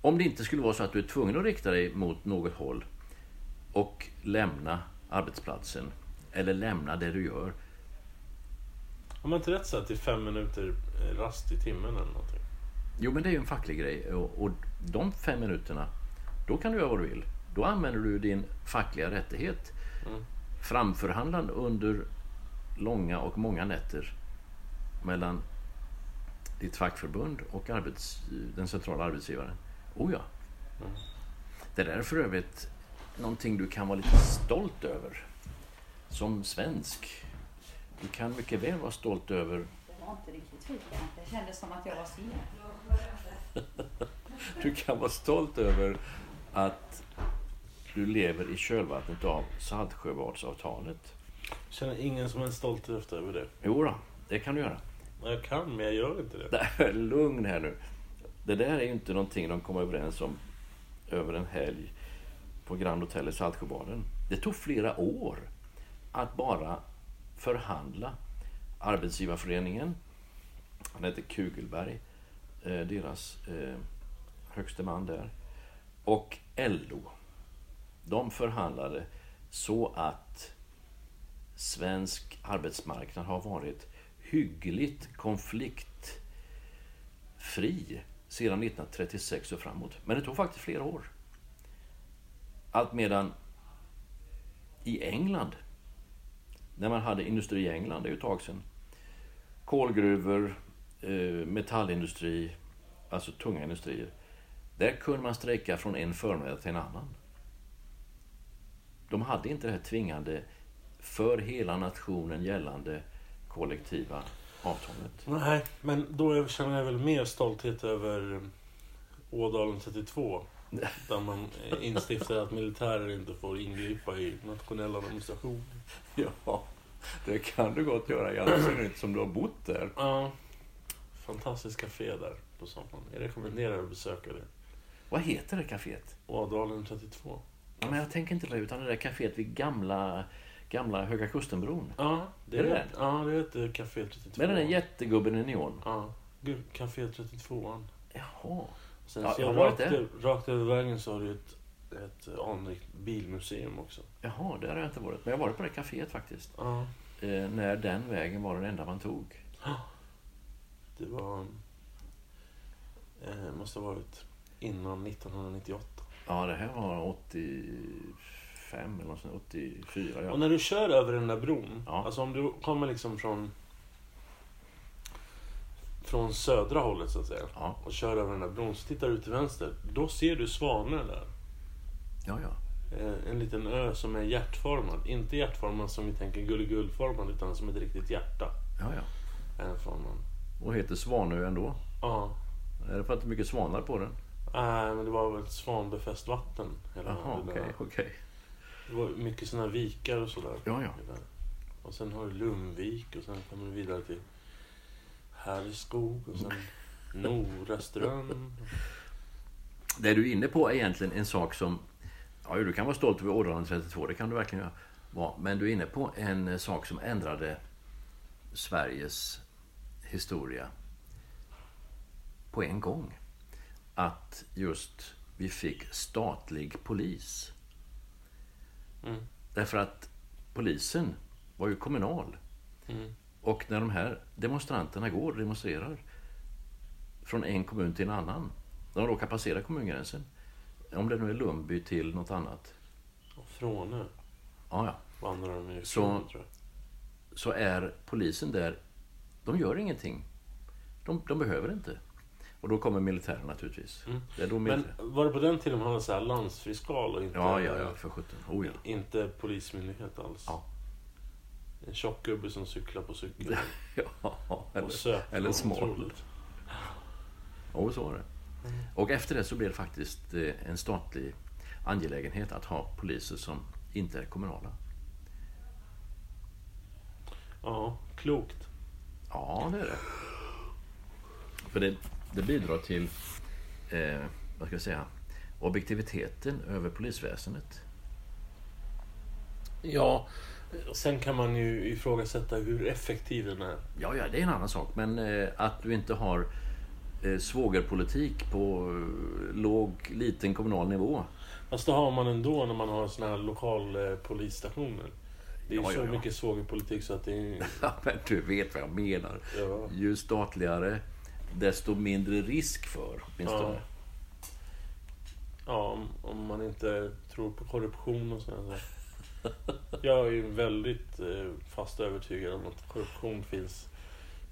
Om det inte skulle vara så att du är tvungen att rikta dig mot något håll och lämna arbetsplatsen eller lämna det du gör. Har man inte rätt så att det är fem minuter rast i timmen eller någonting? Jo, men det är ju en facklig grej och, och de fem minuterna, då kan du göra vad du vill. Då använder du din fackliga rättighet. Mm. Framförhandlad under långa och många nätter mellan ditt fackförbund och arbets, den centrala arbetsgivaren. Oh ja. Mm. Det där är för övrigt någonting du kan vara lite stolt över. Som svensk. Du kan mycket väl vara stolt över Det var inte riktigt fika. Det kändes som att jag var sen. *laughs* Du kan vara stolt över att du lever i kölvattnet av Saltsjöbadsavtalet. Känner ingen som helst stolthet över det. Jo då, det kan du göra. Jag kan, men jag gör inte det. *laughs* Lugn här nu. Det där är ju inte någonting de kommer överens om över en helg på Grand Hotel i Saltsjöbaden. Det tog flera år att bara förhandla. Arbetsgivarföreningen, han heter Kugelberg, eh, deras eh, högste man där, och LO. De förhandlade så att svensk arbetsmarknad har varit hyggligt konfliktfri sedan 1936 och framåt. Men det tog faktiskt flera år. Allt medan i England, när man hade industri i England, det är ju ett tag sedan, kolgruvor, eh, metallindustri, alltså tunga industrier, där kunde man strejka från en förmiddag till en annan. De hade inte det här tvingande för hela nationen gällande kollektiva avtalet. Nej, men då känner jag väl mer stolthet över Ådalen 32. Där man instiftar att militärer inte får ingripa i nationella demonstrationer. Ja, det kan du gott göra i all synnerhet som du har bott där. Ja. Fantastiskt café där på sommaren. Jag rekommenderar att besöka det. Vad heter det kaféet? Ådalen 32. Ja, men jag tänker inte det, utan det där kaféet vid gamla, gamla Höga Kustenbron. Ja, det Är är, det. Ja, det heter Café 32. Med den där jättegubben i neon. Ja, Café 32. Jaha. Sen Ja, så jag rakt, varit där. rakt över vägen så har du ett, ett anrikt bilmuseum också. Jaha, där har jag inte varit. Men jag har varit på det kaféet faktiskt. Ja, Eh, när den vägen var den enda man tog. det var... Eh, måste ha varit innan 1998. Ja, det här var 85 eller något sånt, 84. Och Ja. när du kör över den där bron, Ja. alltså om du kommer liksom från från södra hållet så att säga Ja. och kör över den där bron så tittar du till vänster. Då ser du Svanö där. ja, ja. Eh, En liten ö som är hjärtformad. Inte hjärtformad som vi tänker gulligullformad utan som ett riktigt hjärta. ja, ja. Formad. Och heter Svanö ändå. Ja, Är det för att det är mycket svanar på den? Nej, men det var väl svanbefäst vatten. Hela Jaha, okej, okej. det var mycket sådana vikar och sådär. Ja, ja. Och sen har du Lumvik och sen kommer du vidare till Härskog och sen Noraström. Det du är inne på är egentligen en sak som... Ja, du kan vara stolt över århundrade 32, det kan du verkligen vara. Men du är inne på en eh, sak som ändrade Sveriges historia på en gång. Att just vi fick statlig polis. Mm. Därför att polisen var ju kommunal. Mm. Och när de här demonstranterna går och demonstrerar från en kommun till en annan. När de råkar passera kommungränsen. Om det nu är Lundby till något annat. Fråne Ja, ja. vandrar de ju Så-. Så är polisen där. De gör ingenting. De, de behöver inte. Och då kommer militären naturligtvis. Mm. Det är då Men militär... var det på den tiden man hade så här landsfiskal och inte, Ja, ja, ja, för sjutton. Oh, ja. inte polismyndighet alls? Ja. En tjock gubbe som cyklar på cykel. *laughs* ja och eller, söp. eller smal. Jo, så var det. Och efter det så blev det faktiskt eh, en statlig angelägenhet att ha poliser som inte är kommunala. Ja, klokt. Ja, det är det. För det, det bidrar till, eh, vad ska jag säga, objektiviteten över polisväsendet. Ja, sen kan man ju ifrågasätta hur effektiv den är. Ja, ja, det är en annan sak. Men eh, att du inte har eh, svågerpolitik på eh, låg, liten kommunal nivå. Fast det har man ändå när man har såna här lokal eh, polisstationer. Det är ju Ja, så ja, ja. mycket svågerpolitik så att det är... *laughs* Ja, men du vet vad jag menar. Ja. Ju statligare, desto mindre risk för, åtminstone. Ja. Ja, om, om man inte tror på korruption och sådär. Jag är ju väldigt eh, fast övertygad om att korruption finns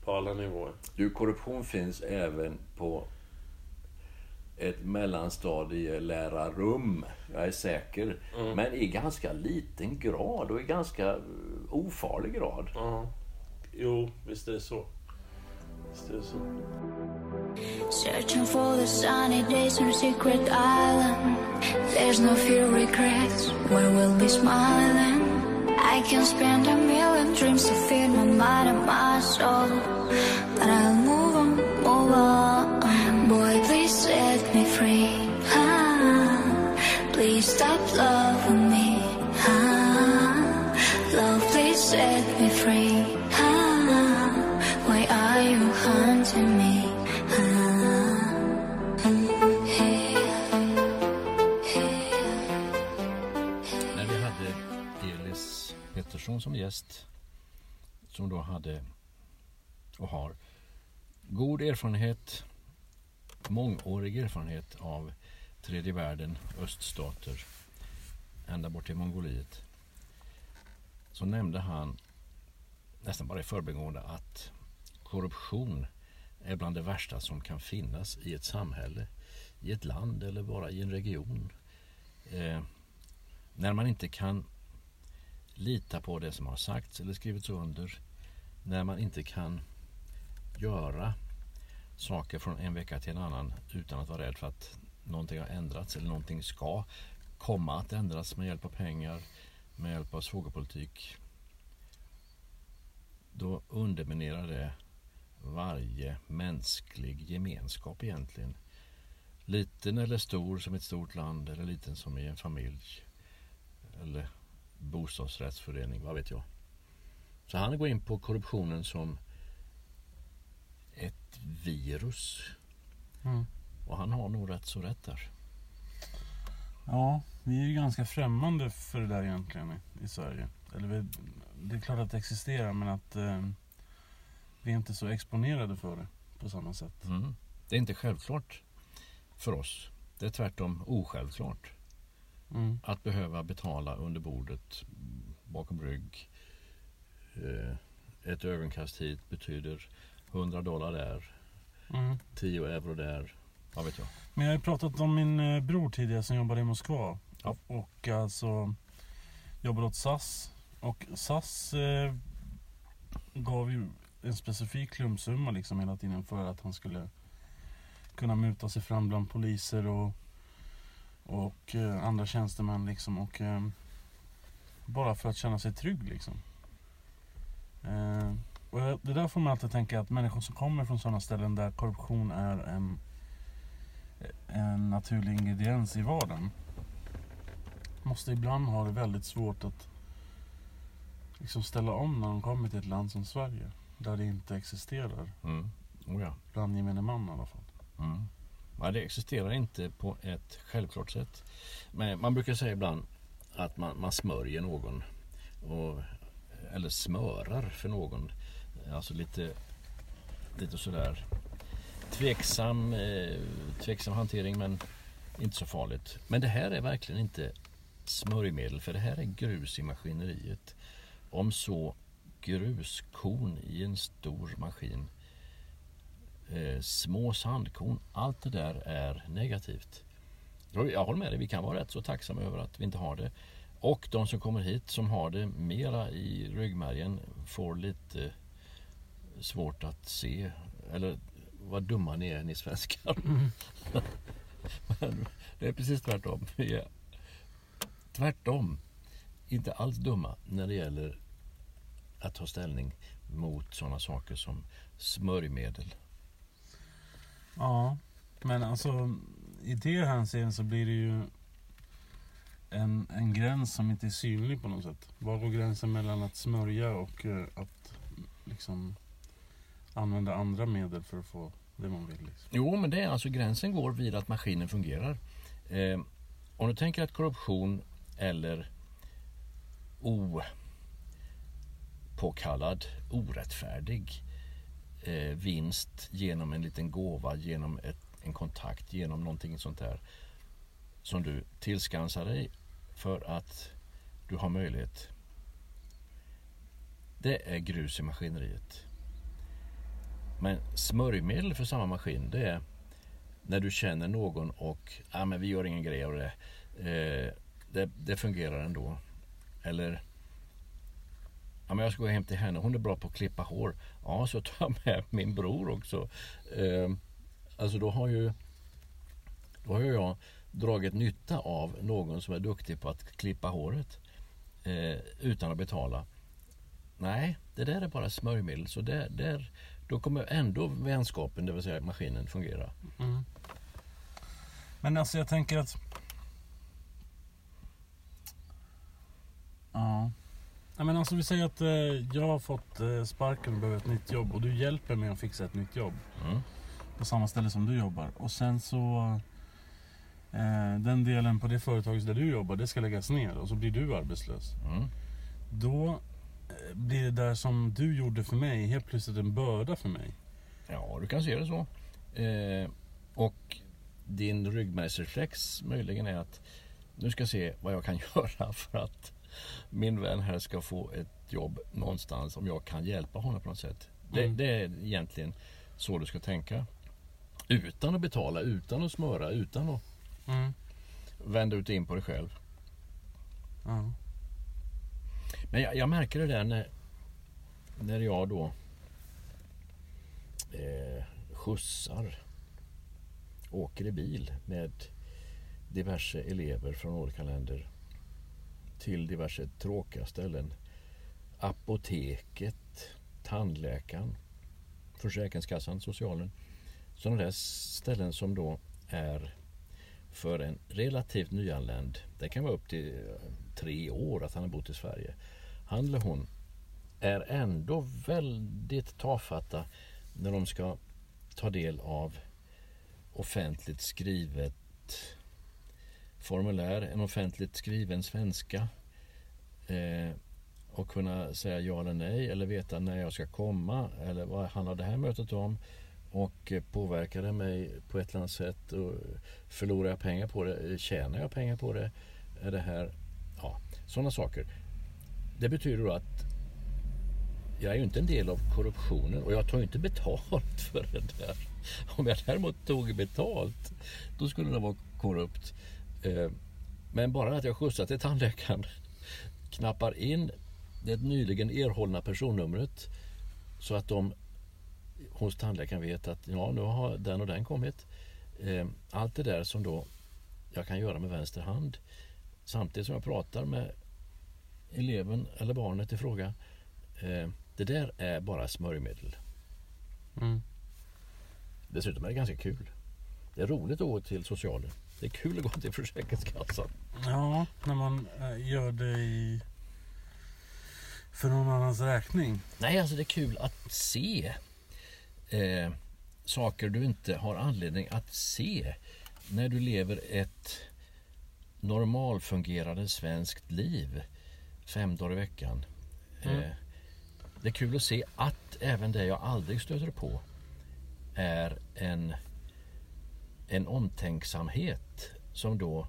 på alla nivåer. Du, korruption finns även på ett mellanstadielärarum. Jag är säker. Mm. Men i ganska liten grad och i ganska ofarlig grad. Ja. Jo, visst är det så. Searching for the sunny days on a secret island. There's no fear, regrets, where we'll be smiling. I can spend a million dreams to feed my mind and my soul. But I'll move on, move on. Boy, please set me free. Ah, please stop loving me. Ah, love, please set som gäst som då hade och har god erfarenhet, mångårig erfarenhet av tredje världen, öststater, ända bort till Mongoliet. Så nämnde han nästan bara i förbigående att korruption är bland det värsta som kan finnas i ett samhälle, i ett land eller bara i en region. Eh, när man inte kan lita på det som har sagts eller skrivits under. När man inte kan göra saker från en vecka till en annan utan att vara rädd för att någonting har ändrats eller någonting ska komma att ändras med hjälp av pengar, med hjälp av svågerpolitik. Då underminerar det varje mänsklig gemenskap egentligen. Liten eller stor som ett stort land eller liten som i en familj eller bostadsrättsförening, vad vet jag. Så han går in på korruptionen som ett virus. Mm. Och han har nog rätt så rätt där. Ja, vi är ju ganska främmande för det där egentligen i, i Sverige. Eller vi, det är klart att det existerar men att eh, vi är inte så exponerade för det på samma sätt. Mm. Det är inte självklart för oss. Det är tvärtom osjälvklart Mm. att behöva betala under bordet bakom rygg. Eh, Ett ögonkast hit betyder 100 dollar där, Mm. 10 euro där. Vad vet jag. Men jag har ju pratat om min eh, bror tidigare som jobbade i Moskva. Ja. Och alltså jobbade åt SAS. Och SAS eh, gav ju en specifik klumpsumma liksom hela tiden för att han skulle kunna muta sig fram bland poliser och, och eh, andra tjänstemän liksom. Och, eh, bara för att känna sig trygg liksom. Eh, och det där får man alltid tänka att människor som kommer från sådana ställen där korruption är en, en naturlig ingrediens i vardagen. Måste ibland ha det väldigt svårt att liksom ställa om när de kommer till ett land som Sverige. Där det inte existerar. Mm. Oh ja. Bland gemene man i alla fall. Mm. Ja, det existerar inte på ett självklart sätt. Men man brukar säga ibland att man, man smörjer någon. Och, eller smörar för någon. Alltså lite, lite sådär tveksam, eh, tveksam hantering men inte så farligt. Men det här är verkligen inte smörjmedel för det här är grus i maskineriet. Om så gruskorn i en stor maskin eh, små sandkorn. Allt det där är negativt. Jag håller med dig, vi kan vara rätt så tacksamma över att vi inte har det. Och de som kommer hit som har det mera i ryggmärgen får lite svårt att se. Eller vad dumma ni är ni svenskar. *laughs* Men det är precis tvärtom. Vi är tvärtom inte alls dumma när det gäller att ta ställning mot sådana saker som smörjmedel. Ja, men alltså i det hänseendet så blir det ju en, en gräns som inte är synlig på något sätt. Var går gränsen mellan att smörja och eh, att liksom använda andra medel för att få det man vill? Liksom. Jo, men det är alltså gränsen går vid att maskinen fungerar. Eh, om du tänker att korruption eller opåkallad, orättfärdig eh, vinst genom en liten gåva, genom ett, en kontakt, genom någonting sånt där som du tillskansar dig för att du har möjlighet. Det är grus i maskineriet. Men smörjmedel för samma maskin det är när du känner någon och ah, men vi gör ingen grej av det. Eh, det. Det fungerar ändå. Eller ja, men jag ska gå hem till henne, hon är bra på att klippa hår. Ja, så tar jag med min bror också. Eh, alltså då har ju då har ju jag dragit nytta av någon som är duktig på att klippa håret eh, utan att betala. Nej, det där är bara smörjmedel. Så där, där, då kommer ändå vänskapen, det vill säga maskinen, fungera. Men alltså jag tänker att... Ja. Ja men alltså vi säger att eh, jag har fått eh, sparken och behöver ett nytt jobb och du hjälper mig att fixa ett nytt jobb. Mm. På samma ställe som du jobbar. Och sen så... Eh, den delen på det företaget där du jobbar, det ska läggas ner och så blir du arbetslös. Mm. Då eh, blir det där som du gjorde för mig helt plötsligt en börda för mig. Ja, du kan se det så. Eh, och din ryggmärgsreflex möjligen är att nu ska jag se vad jag kan *laughs* göra för att min vän här ska få ett jobb någonstans om jag kan hjälpa honom på något sätt. Det, Mm. det är egentligen så du ska tänka. Utan att betala, utan att smöra, utan att vända ut och in på dig själv. Ja. Men jag, jag märker det där när, när jag då eh, skjutsar, åker i bil med diverse elever från olika länder till diverse tråkiga ställen. Apoteket, tandläkaren, Försäkringskassan, socialen. Sådana där ställen som då är för en relativt nyanländ. Det kan vara upp till eh, tre år att han har bott i Sverige. Han eller hon är ändå väldigt tafatta när de ska ta del av offentligt skrivet formulär, en offentligt skriven svenska eh, och kunna säga ja eller nej eller veta när jag ska komma eller vad handlar det här mötet om och eh, påverkar det mig på ett eller annat sätt och förlorar jag pengar på det, eh, tjänar jag pengar på det, är det här, ja, sådana saker. Det betyder då att jag är ju inte en del av korruptionen och jag tar ju inte betalt *laughs* för det där. Om jag däremot tog betalt, då skulle det vara korrupt. Eh, Men bara att jag skjutsar till tandläkaren, *laughs* knappar in det nyligen erhållna personnumret så att de hos tandläkaren vet att ja, nu har den och den kommit. Eh, allt det där som då jag kan göra med vänster hand samtidigt som jag pratar med eleven eller barnet i fråga. Eh, det där är bara smörjmedel. Mm. Dessutom är det ganska kul. Det är roligt att gå till socialen. Det är kul att gå till Försäkringskassan. Ja, när man eh, gör det i... för någon annans räkning. Nej, alltså det är kul att se eh, saker du inte har anledning att se när du lever ett normalfungerande svenskt liv fem dagar i veckan. Mm. Eh, det är kul att se att även det jag aldrig stöter på är en, en omtänksamhet som då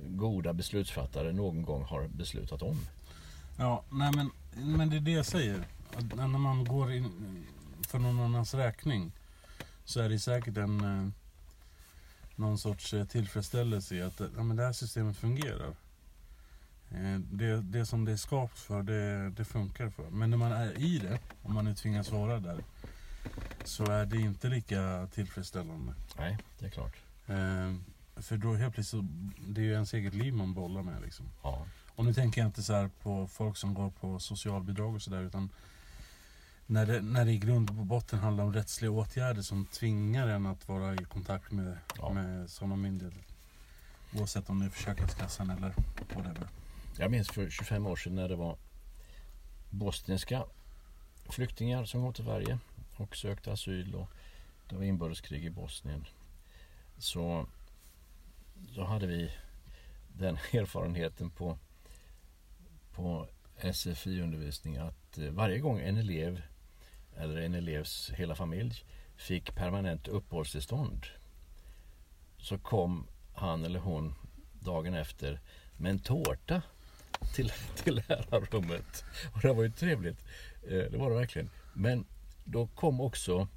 goda beslutsfattare någon gång har beslutat om. Ja, nej men, men det är det jag säger. Att när man går in för någon annans räkning så är det säkert en eh, någon sorts eh, tillfredsställelse i att eh, ja, men det här systemet fungerar. Det, det som det är skapat för, det, det funkar för. Men när man är i det, om man nu tvingas vara där, så är det inte lika tillfredsställande. Nej, det är klart. Eh, För då helt plötsligt, så, det är ju ens eget liv man bollar med liksom. Ja. Och nu tänker jag inte så här på folk som går på socialbidrag och sådär utan när det, när det i grund och botten handlar om rättsliga åtgärder som tvingar en att vara i kontakt med, Ja. med sådana myndigheter. Oavsett om det är Försäkringskassan eller whatever. Jag minns för 25 år sedan när det var bosniska flyktingar som kom till Sverige och sökte asyl och det var inbördeskrig i Bosnien. Så, då hade vi den *laughs* erfarenheten på, på SFI-undervisning att eh, varje gång en elev eller en elevs hela familj fick permanent uppehållstillstånd så kom han eller hon dagen efter med en tårta till, *laughs* till lärarrummet. Och det var ju trevligt. Eh, det var det verkligen. Men då kom också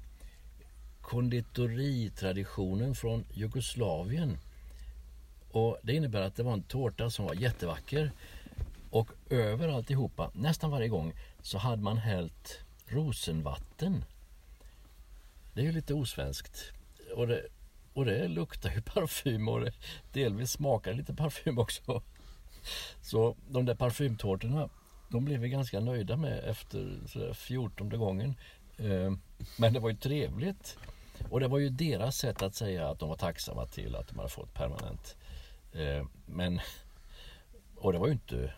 konditoritraditionen från Jugoslavien. Och det innebär att det var en tårta som var jättevacker. Och över alltihopa, nästan varje gång, så hade man hällt rosenvatten. Det är ju lite osvenskt. Och det, och det luktar ju *laughs* parfym och det delvis smakar lite parfym också. Så de där parfymtårtorna, de blev vi ganska nöjda med efter 14 gången. Eh, Men det var ju trevligt. Och det var ju deras sätt att säga att de var tacksamma till att de hade fått permanent. Eh, Men, och det var ju inte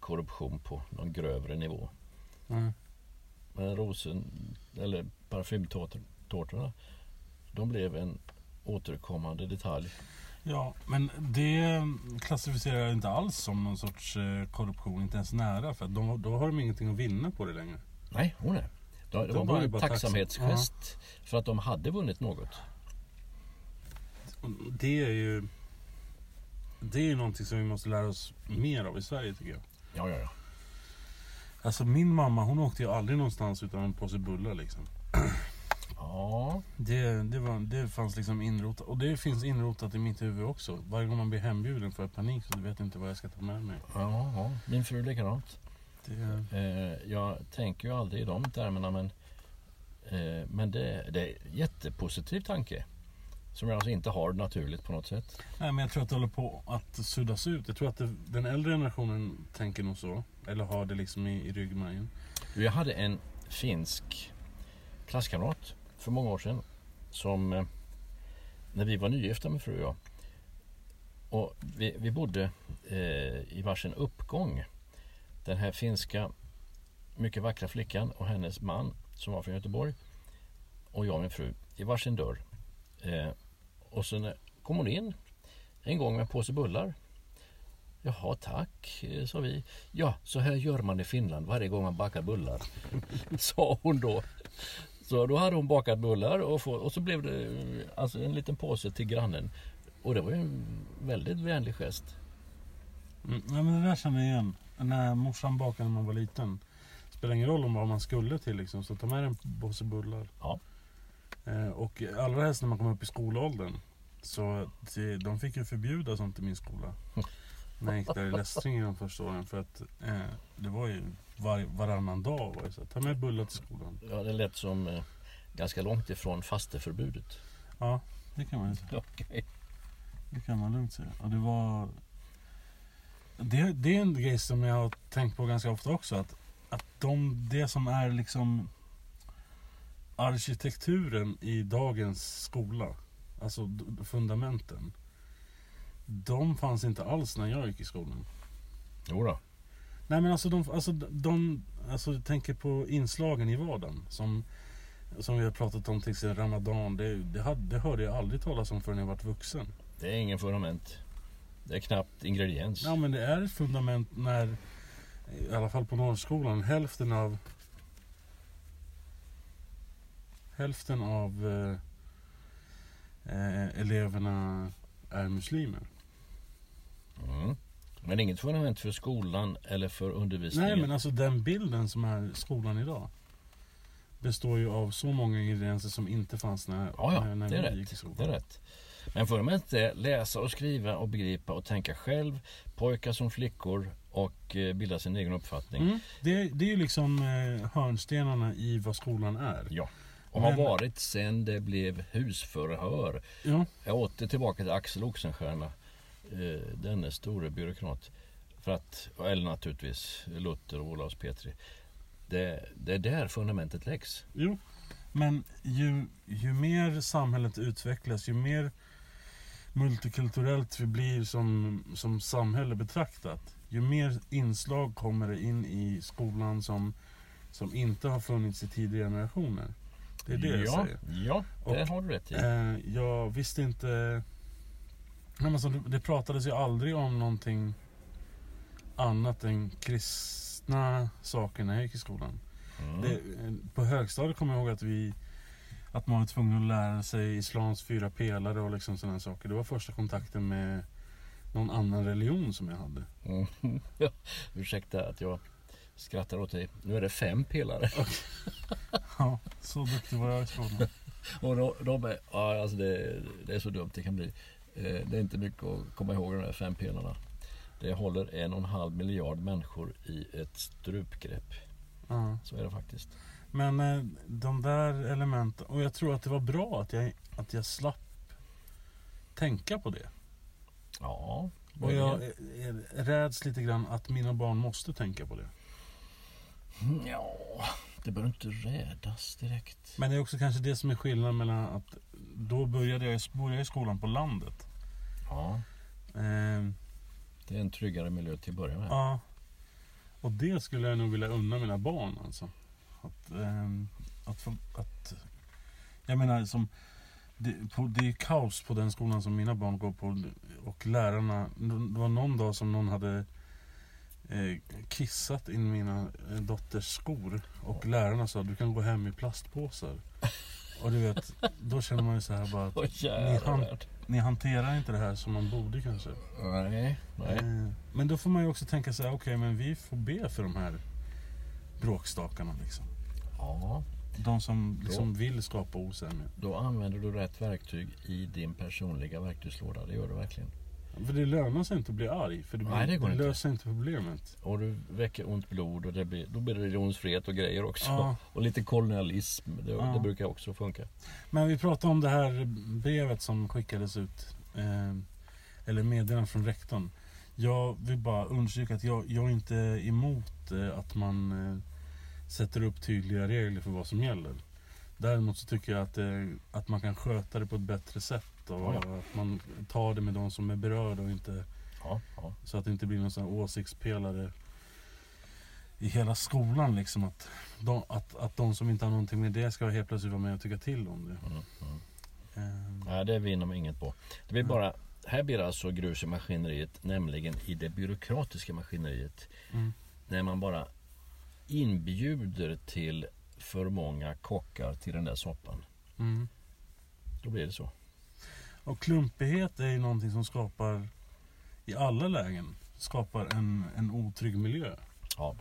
korruption på någon grövre nivå. Mm. Men rosen, eller parfymtårtorna, de blev en återkommande detalj. Ja, men det klassificerar jag inte alls som någon sorts eh, korruption, inte ens nära. För de, då har de ingenting att vinna på det längre. Nej, hon är. Det det De var bara en tacksamhetsgest för att de hade vunnit något. Det är ju det är ju någonting som vi måste lära oss mer av i Sverige tycker jag. Ja, ja, ja. Alltså min mamma hon åkte ju aldrig någonstans utan en påse bullar liksom. Ja, Det, det, var, det fanns liksom inrotat. Och det finns inrotat i mitt huvud också. Varje gång man blir hembjuden får jag panik så du vet inte vad jag ska ta med mig. ja, ja. min fru likadant. Det, Eh, jag tänker ju aldrig i de termerna men, eh, men det, det är en jättepositiv tanke. Som jag alltså inte har naturligt på något sätt. nej, men jag tror att det håller på att suddas ut. Jag tror att det, den äldre generationen tänker nog så. Eller har det liksom i, i ryggmärgen. Jag hade en finsk klasskamrat för många år sedan som eh, när vi var nygifta med fru och jag och vi, vi bodde eh, i varsin uppgång. Den här finska mycket vackra flickan och hennes man som var från Göteborg och jag och min fru i varsin dörr. Eh, och sen eh, kom hon in en gång med en påse bullar. Jaha tack, eh, sa vi. Ja, så här gör man i Finland varje gång man bakar bullar. *laughs* sa hon då. Så då hade hon bakat bullar och, få, och så blev det eh, alltså en liten påse till grannen. Och det var ju en väldigt vänlig gest. Mm, ja, men det där känner jag igen. När morsan bakade när man var liten. Spelar ingen roll om vad man skulle till liksom. Så ta med en påse bullar. Ja. Eh, och allra helst när man kom upp i skolåldern. Så det, de fick ju förbjuda sånt i min skola. När jag gick där i Lästringen de första åren. För att eh, det var ju var, varannan dag. Var det så. här, Ta med bullar till skolan. Ja, det lät som eh, ganska långt ifrån fasteförbudet. Ja, det kan man ju säga. *laughs* Okej. Det kan man lugnt säga. Och det var... Det, det är en grej som jag har tänkt på ganska ofta också. Att, att de, det som är liksom arkitekturen i dagens skola. Alltså fundamenten. De fanns inte alls när jag gick i skolan. Jo då. Nej men alltså de, alltså de alltså jag tänker på inslagen i vardagen. Som, som vi har pratat om till exempel Ramadan. Det, det, hade, det hörde jag aldrig talas om förrän jag var vuxen. Det är ingen fundament. Det är knappt ingrediens. Ja men det är ett fundament när, i alla fall på Norrskolan, hälften av Hälften av eh, eh, eleverna är muslimer. Mm. Men inget fundament för skolan eller för undervisningen. Nej men alltså den bilden som är skolan idag Består ju av så många ingredienser som inte fanns när, Ja, ja, när, när vi gick i rätt. skolan. Det är rätt. Men fundament är läsa och skriva och begripa och tänka själv. Pojkar som flickor och eh, bilda sin egen uppfattning. Mm, det, det är ju liksom eh, hörnstenarna i vad skolan är. Ja. Och har Men- varit sen det blev husförhör. Ja, Jag åter tillbaka till Axel Oxenstierna. Eh, denne store byråkrat. För att, eller naturligtvis Luther och Olaus Petri. Det, det är där fundamentet läggs. jo. Men ju, ju mer samhället utvecklas, ju mer multikulturellt vi blir som, som samhälle betraktat. Ju mer inslag kommer det in i skolan som, som inte har funnits i tidigare generationer. Det är det jag ja, säger. Ja, det Och, har du rätt i. Eh, jag visste inte... Nej, men så det, det pratades ju aldrig om någonting annat än kristna saker när jag gick i skolan. Mm. Det, eh, på högstadiet kommer jag ihåg att vi att man var tvungen att lära sig islams fyra pelare och liksom sådana saker. Det var första kontakten med någon annan religion som jag hade. Mm. Ja, *laughs* Ursäkta att jag skrattar åt dig. Nu är det fem pelare. *laughs* Ja, så duktig var jag i skolan. *laughs* Och är, ja, alltså det, det är så dumt det kan bli. Eh, Det är inte mycket att komma ihåg de här fem pelarna. Det håller en och en halv miljard människor i ett strupgrepp. Ja. Så är det faktiskt. Men eh, de där elementen, och jag tror att det var bra att jag, att jag slapp tänka på det. Ja, Och jag räds lite grann att mina barn måste tänka på det. ja, det bör inte rädas direkt. Men det är också kanske det som är skillnaden mellan att då började jag, började jag i skolan på landet. Ja, Eh, det är en tryggare miljö till att börja med. ja. Och det skulle jag nog vilja unna mina barn alltså. Att, ehm, att, att Jag menar som det, på, det är kaos på den skolan som mina barn går på och lärarna. Det var någon dag som någon hade eh, kissat in mina eh, dotters skor och lärarna sa du kan gå hem i plastpåsar. Och du vet, då känner man ju så här bara att *laughs* ni, han, ni hanterar inte det här som man borde kanske. Nej, nej. Eh, Men då får man ju också tänka så här, okej men vi får be för de här bråkstakarna liksom. Ja, De som liksom vill skapa osämja. då använder du rätt verktyg i din personliga verktygslåda. Det gör du verkligen. För det lönar sig inte att bli arg. För det, blir, Nej, det går inte. löser inte problemet. Och du väcker ont blod och det blir, då blir det religionsfrihet och grejer också. Ja. *laughs* Och lite kolonialism. Det, Ja. det brukar också funka. Men vi pratade om det här brevet som skickades ut. Eh, eller meddelande från rektorn. Jag vill bara understryka att jag, jag är inte emot eh, att man eh, sätter upp tydliga regler för vad som gäller. Däremot så tycker jag att, eh, att man kan sköta det på ett bättre sätt. Och Ja, att man tar det med de som är berörda och inte Ja. Så att det inte blir någon sån här åsiktspelare i hela skolan liksom. Att de, att, att de som inte har någonting med det ska helt plötsligt vara med och tycka till om det. Mm, mm. Ehm, Nej, det vinner man inget på. Det blir bara, här blir det alltså grus i maskineriet, nämligen i det byråkratiska maskineriet. Mm. När man bara inbjuder till för många kockar till den där soppan. mm. Då blir det så. Och klumpighet är ju någonting som skapar i alla lägen skapar en, en otrygg miljö. Ja,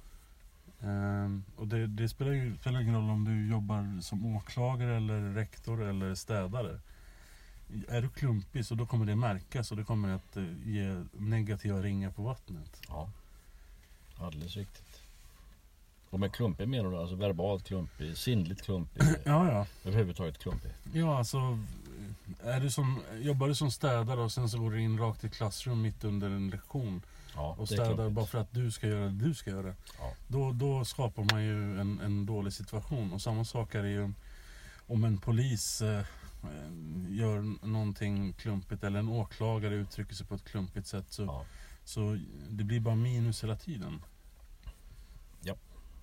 Ehm, och det, det spelar ju spelar ingen roll om du jobbar som åklagare eller rektor eller städare. Är du klumpig så då kommer det märkas och det kommer att eh, ge negativa ringar på vattnet. ja. Alldeles riktigt. Och med klumpig menar du alltså verbalt klumpig, sinnligt klumpig, *clears throat* Ja, ja. överhuvudtaget klumpig? Ja, alltså. Är du som, jobbar du som städare och sen så går du in rakt i klassrum mitt under en lektion Ja, och städar bara för att du ska göra det du ska göra. Ja. Då, då skapar man ju en, en dålig situation. Och samma sak är det ju om en polis eh, gör någonting klumpigt eller en åklagare uttrycker sig på ett klumpigt sätt. Så, Ja. så det blir bara minus hela tiden.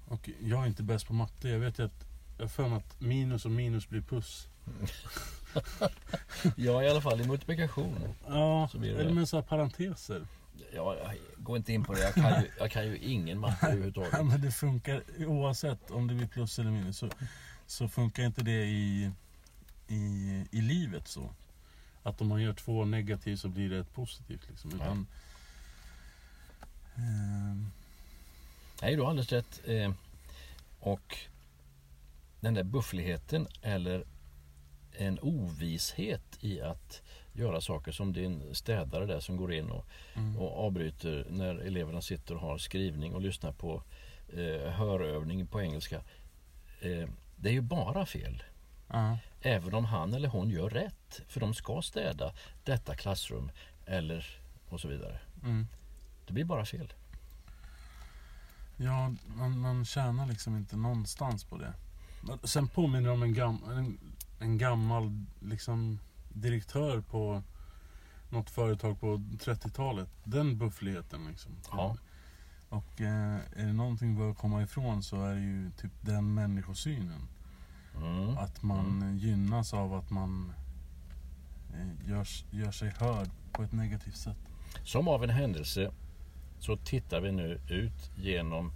Ja. Och jag är inte bäst på matte. Jag vet ju att jag för mig att minus och minus blir plus. *laughs* ja, i alla fall i multiplikation. Ja, Så blir det eller med så här parenteser. Ja, jag går inte in på det. Jag kan ju, jag kan ju ingen matte Ja, överhuvudtaget. men det funkar oavsett om det blir plus eller minus. Så, så funkar inte det i, i, i livet så. Att om man gör två negativt så blir det ett positivt. Liksom. Utan, ehm, Nej, du har alldeles rätt. Eh, och den där buffligheten eller en ovishet i att göra saker som din städare där som går in och, mm, och avbryter när eleverna sitter och har skrivning och lyssnar på eh, hörövning på engelska. Eh, det är ju bara fel. ja, Även om han eller hon gör rätt. För de ska städa detta klassrum eller och så vidare. mm. Det blir bara fel. Ja, man, man tjänar liksom inte någonstans på det. Sen påminner det om en, gam, en, en gammal liksom, direktör på något företag på 30-talet. Den buffligheten liksom. Ja. Och eh, är det någonting vi bör komma ifrån så är det ju typ den människosynen. Mm. Att man gynnas av att man eh, gör, gör sig hörd på ett negativt sätt. Som av en händelse så tittar vi nu ut genom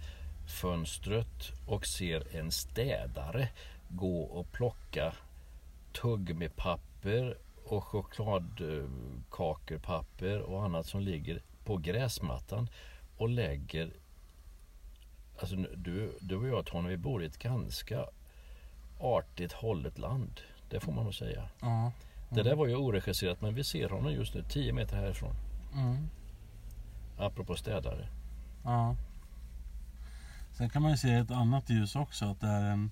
fönstret och ser en städare gå och plocka tuggummi-papper och chokladkakerpapper och annat som ligger på gräsmattan och lägger Alltså du, du och jag Tony, vi bor i ett ganska artigt hållet land. Det får man nog säga. Ja. Det där var ju oregisserat men vi ser honom just nu 10 meter härifrån. Mm. Apropå städare. Ja. Sen kan man ju se ett annat ljus också. Att det är en,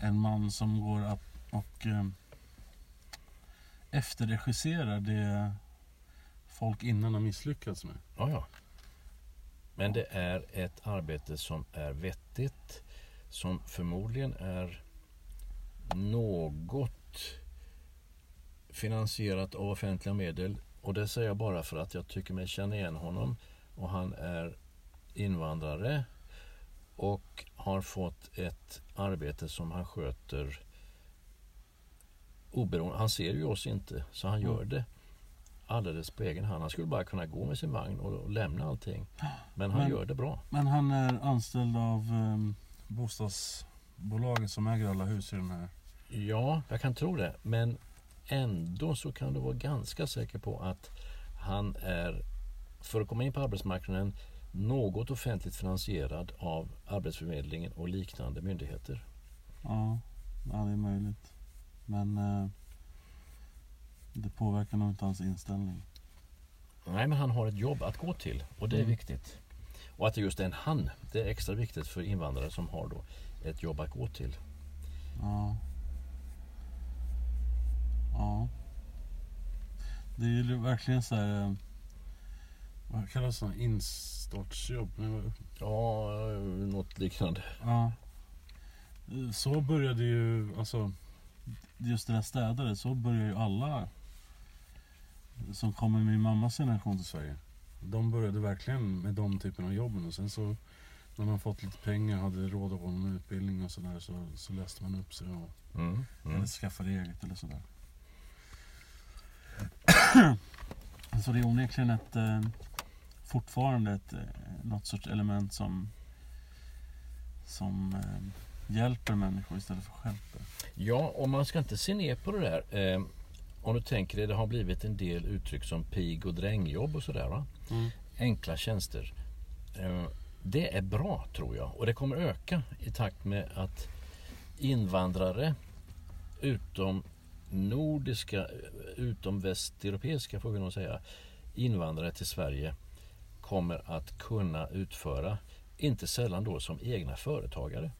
en man som går att, och eh, efterregisserar det folk innan har misslyckats med. Ja, ja. Men det är ett arbete som är vettigt. Som förmodligen är något finansierat av offentliga medel. Och det säger jag bara för att jag tycker mig känna igen honom. Och han är invandrare. Och har fått ett arbete som han sköter oberoende. Han ser ju oss inte, så han gör det alldeles på egen hand. Han skulle bara kunna gå med sin vagn och, lämna allting. Men han Men- gör det bra. Men han är anställd av eh, bostadsbolaget som äger alla hus i den här. Ja, jag kan tro det. Men ändå så kan du vara ganska säker på att han är, för att komma in på arbetsmarknaden, något offentligt finansierad av Arbetsförmedlingen och liknande myndigheter. Ja, ja det är möjligt. Men eh, det påverkar nog inte hans inställning. Nej, men han har ett jobb att gå till och det är Mm. viktigt. Och att det just är en han, det är extra viktigt för invandrare som har då ett jobb att gå till. Ja. Ja. Det är ju verkligen så här... eh, Vad kallas det? Instartsjobb? Ja, något liknande. Ja. Så började ju, alltså just det där städare, så börjar ju alla som kommer med min mammas generation till Sverige. De började verkligen med de typen av jobben och sen så när man fått lite pengar hade råd att gå någon utbildning och sådär så, så läste man upp sig och Mm. Mm. eller skaffade eget eller sådär. Så det är onekligen ett eh, fortfarande ett, eh, något sorts element som som eh, hjälper människor istället för stjälper. Ja, och man ska inte se ner på det där. Eh, om du tänker dig, det har blivit en del uttryck som pig och drängjobb och sådär. Va? Mm. Enkla tjänster. Eh, det är bra tror jag och det kommer öka i takt med att invandrare utom nordiska, utom västeuropeiska får vi nog säga, invandrare till Sverige kommer att kunna utföra inte sällan då som egna företagare.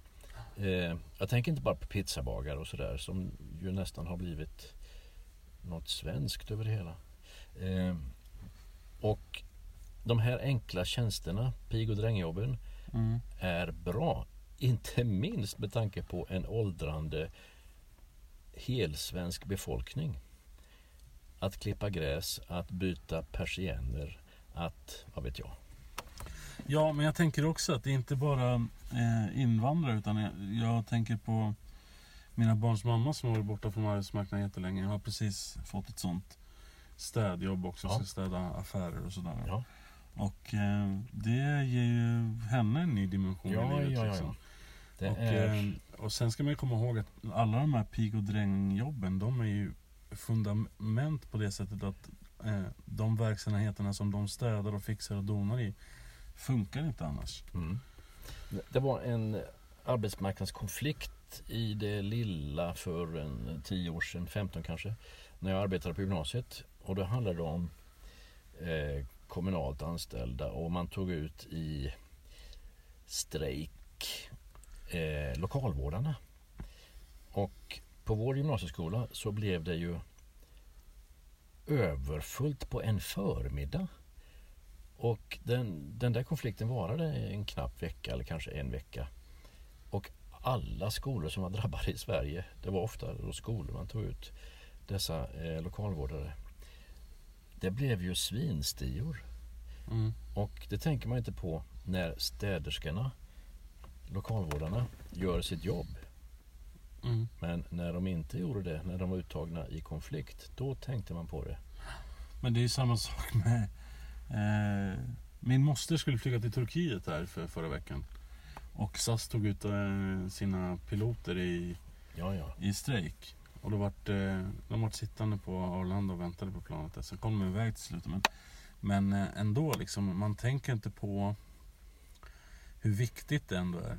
Eh, jag tänker inte bara på pizzabagare och sådär som ju nästan har blivit något svenskt över det hela. Eh, och de här enkla tjänsterna, pig och drängjobben, Mm. är bra. Inte minst med tanke på en åldrande helsvensk befolkning. Att klippa gräs, att byta persienner, att, vad vet jag. Ja, men jag tänker också att det är inte bara eh, invandrare utan jag, jag tänker på mina barns mamma som har varit borta från arbetsmarknaden jättelänge. Jag har precis fått ett sånt städjobb också, Ja. ska städa affärer och sådär. Ja. Och eh, det ger ju henne en ny dimension Ja, i livet. ja, ja, liksom. Och, är... eh, och sen ska man ju komma ihåg att alla de här pig och drängjobben, de är ju fundament på det sättet att eh, de verksamheterna som de städar och fixar och donar i funkar inte annars. Mm. Det var en arbetsmarknadskonflikt i det lilla för en 10 år sedan, 15 kanske, när jag arbetade på gymnasiet. Och då handlade det om eh, kommunalt anställda och man tog ut i strejk eh, lokalvårdarna. Och på vår gymnasieskola så blev det ju överfullt på en förmiddag. Och den, den där konflikten varade en knapp vecka eller kanske en vecka. Och alla skolor som var drabbade i Sverige, det var ofta då skolor man tog ut dessa eh, lokalvårdare. Det blev ju svinstior. Mm. Och det tänker man inte på när städerskorna, lokalvårdarna, gör sitt jobb. Mm. Men när de inte gjorde det, när de var uttagna i konflikt, då tänkte man på det. Men det är samma sak med... Eh, min moster skulle flyga till Turkiet här för förra veckan. Och SAS tog ut eh, sina piloter i, Ja, ja. i strejk. Och då vart, eh, de vart sittande på Arlanda och väntade på planet. Sen kom de iväg till slut. Men, men eh, ändå, liksom, man tänker inte på hur viktigt det ändå är.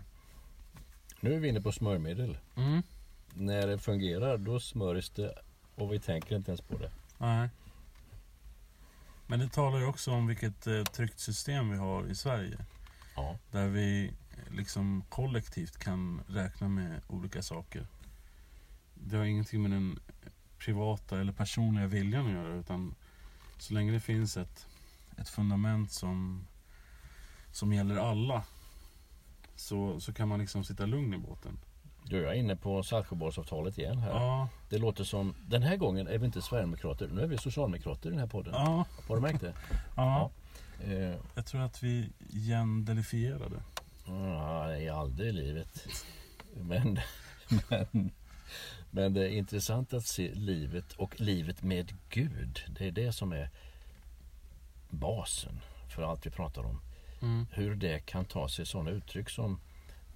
Nu är vi inne på smörjmedel. Mm. När det fungerar, då smörjs det och vi tänker inte ens på det. Nej. Men det talar ju också om vilket eh, tryggt system vi har i Sverige. Ja. Där vi eh, liksom kollektivt kan räkna med olika saker. Det har ingenting med den privata eller personliga viljan att göra utan så länge det finns ett, ett fundament som, som gäller alla så, så kan man liksom sitta lugn i båten. Du, jag är inne på Saltsjöbadsavtalet igen här. Ja, Det låter som, den här gången är vi inte Sverigedemokrater, nu är vi Socialdemokrater i den här podden. ja, Har du märkt det? *laughs* ja. Eh, Jag tror att vi gendelifierade. Nej, aldrig i livet. Men, men, men det är intressant att se livet och livet med Gud. Det är det som är basen för allt vi pratar om. Mm. Hur det kan ta sig sådana uttryck som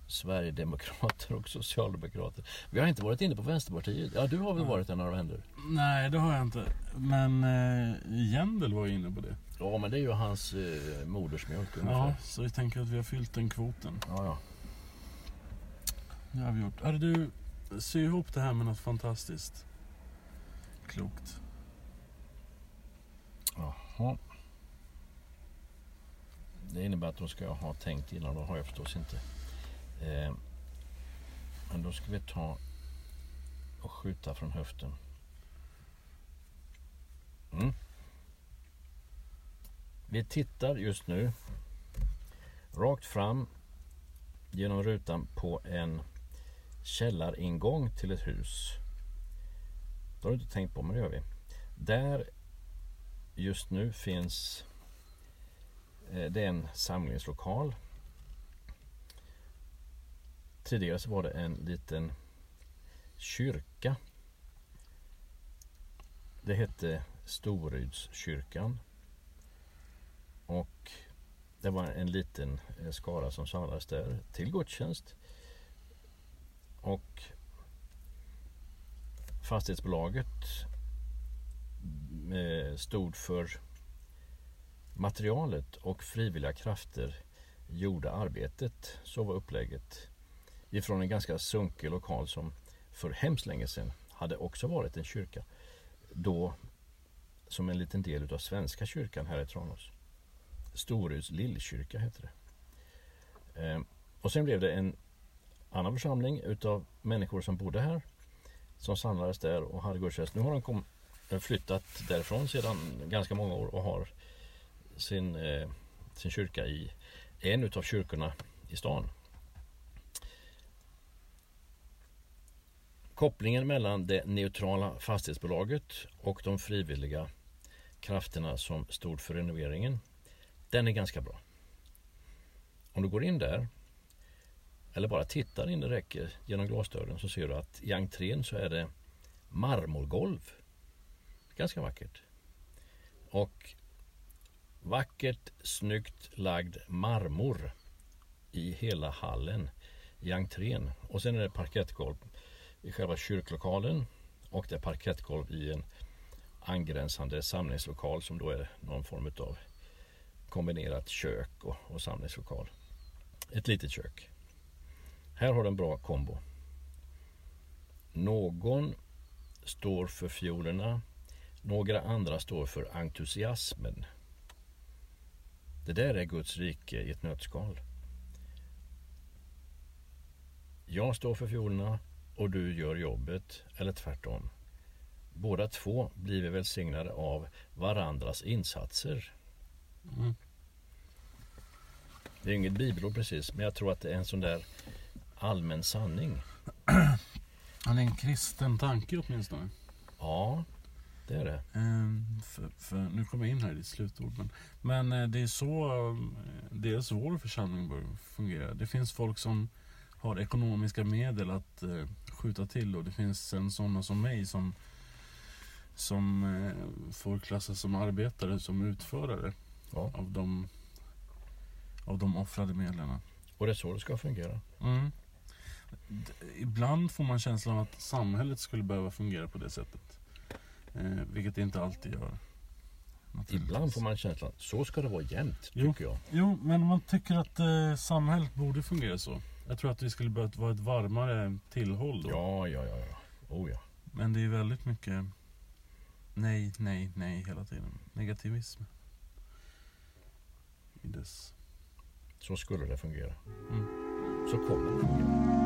Sverigedemokrater och Socialdemokrater. Vi har inte varit inne på Vänsterpartiet. Ja, du har väl varit en av de händer? Nej, det har jag inte. Men eh, Jendel var inne på det. Ja, men det är ju hans eh, modersmjölk ungefär. Ja, så vi tänker att vi har fyllt den kvoten. Ja, ja. Det har vi gjort. Hörru du, sy ihop det här med något fantastiskt. Klokt. Jaha. Det innebär att då ska jag ha tänkt innan, då har jag förstås inte. Eh, men då ska vi ta och skjuta från höften. Mm. Vi tittar just nu rakt fram genom rutan på en källaringång till ett hus. Det har du inte tänkt på, men det gör vi. Där just nu finns Eh, det är en samlingslokal. Tidigare så var det en liten kyrka. Det hette Storydskyrkan. Och det var en liten eh, skara som samlades där till gudstjänst. Och fastighetsbolaget eh, stod för materialet och frivilliga krafter gjorde arbetet. Så var upplägget. Ifrån en ganska sunkig lokal som för hemskt länge sedan hade också varit en kyrka. Då som en liten del av Svenska kyrkan här i Tranås. Storyds lillkyrka heter det. Ehm, och sen blev det en annan församling utav människor som bodde här. Som samlades där och hade gudstjänst. Nu har de kom, flyttat därifrån sedan ganska många år och har sin, eh, sin kyrka i en utav kyrkorna i stan. Kopplingen mellan det neutrala fastighetsbolaget och de frivilliga krafterna som stod för renoveringen, den är ganska bra. Om du går in där, eller bara tittar in det räcker genom glasdörren så ser du att i entrén så är det marmorgolv. Ganska vackert. Och vackert, snyggt lagd marmor i hela hallen i entrén. Och sen är det parkettgolv i själva kyrklokalen och det är parkettgolv i en angränsande samlingslokal som då är någon form av kombinerat kök och, och samlingslokal. Ett litet kök. Här har du en bra kombo. Någon står för fiolerna. Några andra står för entusiasmen. Det där är Guds rike i ett nötskal. Jag står för fiolerna och du gör jobbet, eller tvärtom. Båda två blir vi välsignade av varandras insatser. Mm. Det är inget bibelord precis, men jag tror att det är en sån där allmän sanning. *clears throat* Ja, det är en kristen tanke åtminstone. Ja, det är det. Ehm, för, för, nu kommer jag in här i ditt slutord. Men, men eh, det är så eh, dels vår församling bör fungera. Det finns folk som har ekonomiska medel att eh, skjuta till och det finns sen sådana som mig som, som får klassas som arbetare, som utförare Ja. av, de, av de offrade medlen. Och det är så det ska fungera. Mm. Ibland får man känslan av att samhället skulle behöva fungera på det sättet. Eh, vilket det inte alltid gör. Ibland får man känslan, så ska det vara jämt, Jo. tycker jag. Jo, men man tycker att eh, samhället borde fungera så. Jag tror att vi skulle behöva vara ett varmare tillhåll då. Ja, ja, ja. ja. Oh, ja. Men det är väldigt mycket nej, nej, nej hela tiden. Negativism. I dess... Så skulle det fungera. Mm. Så kommer det fungera.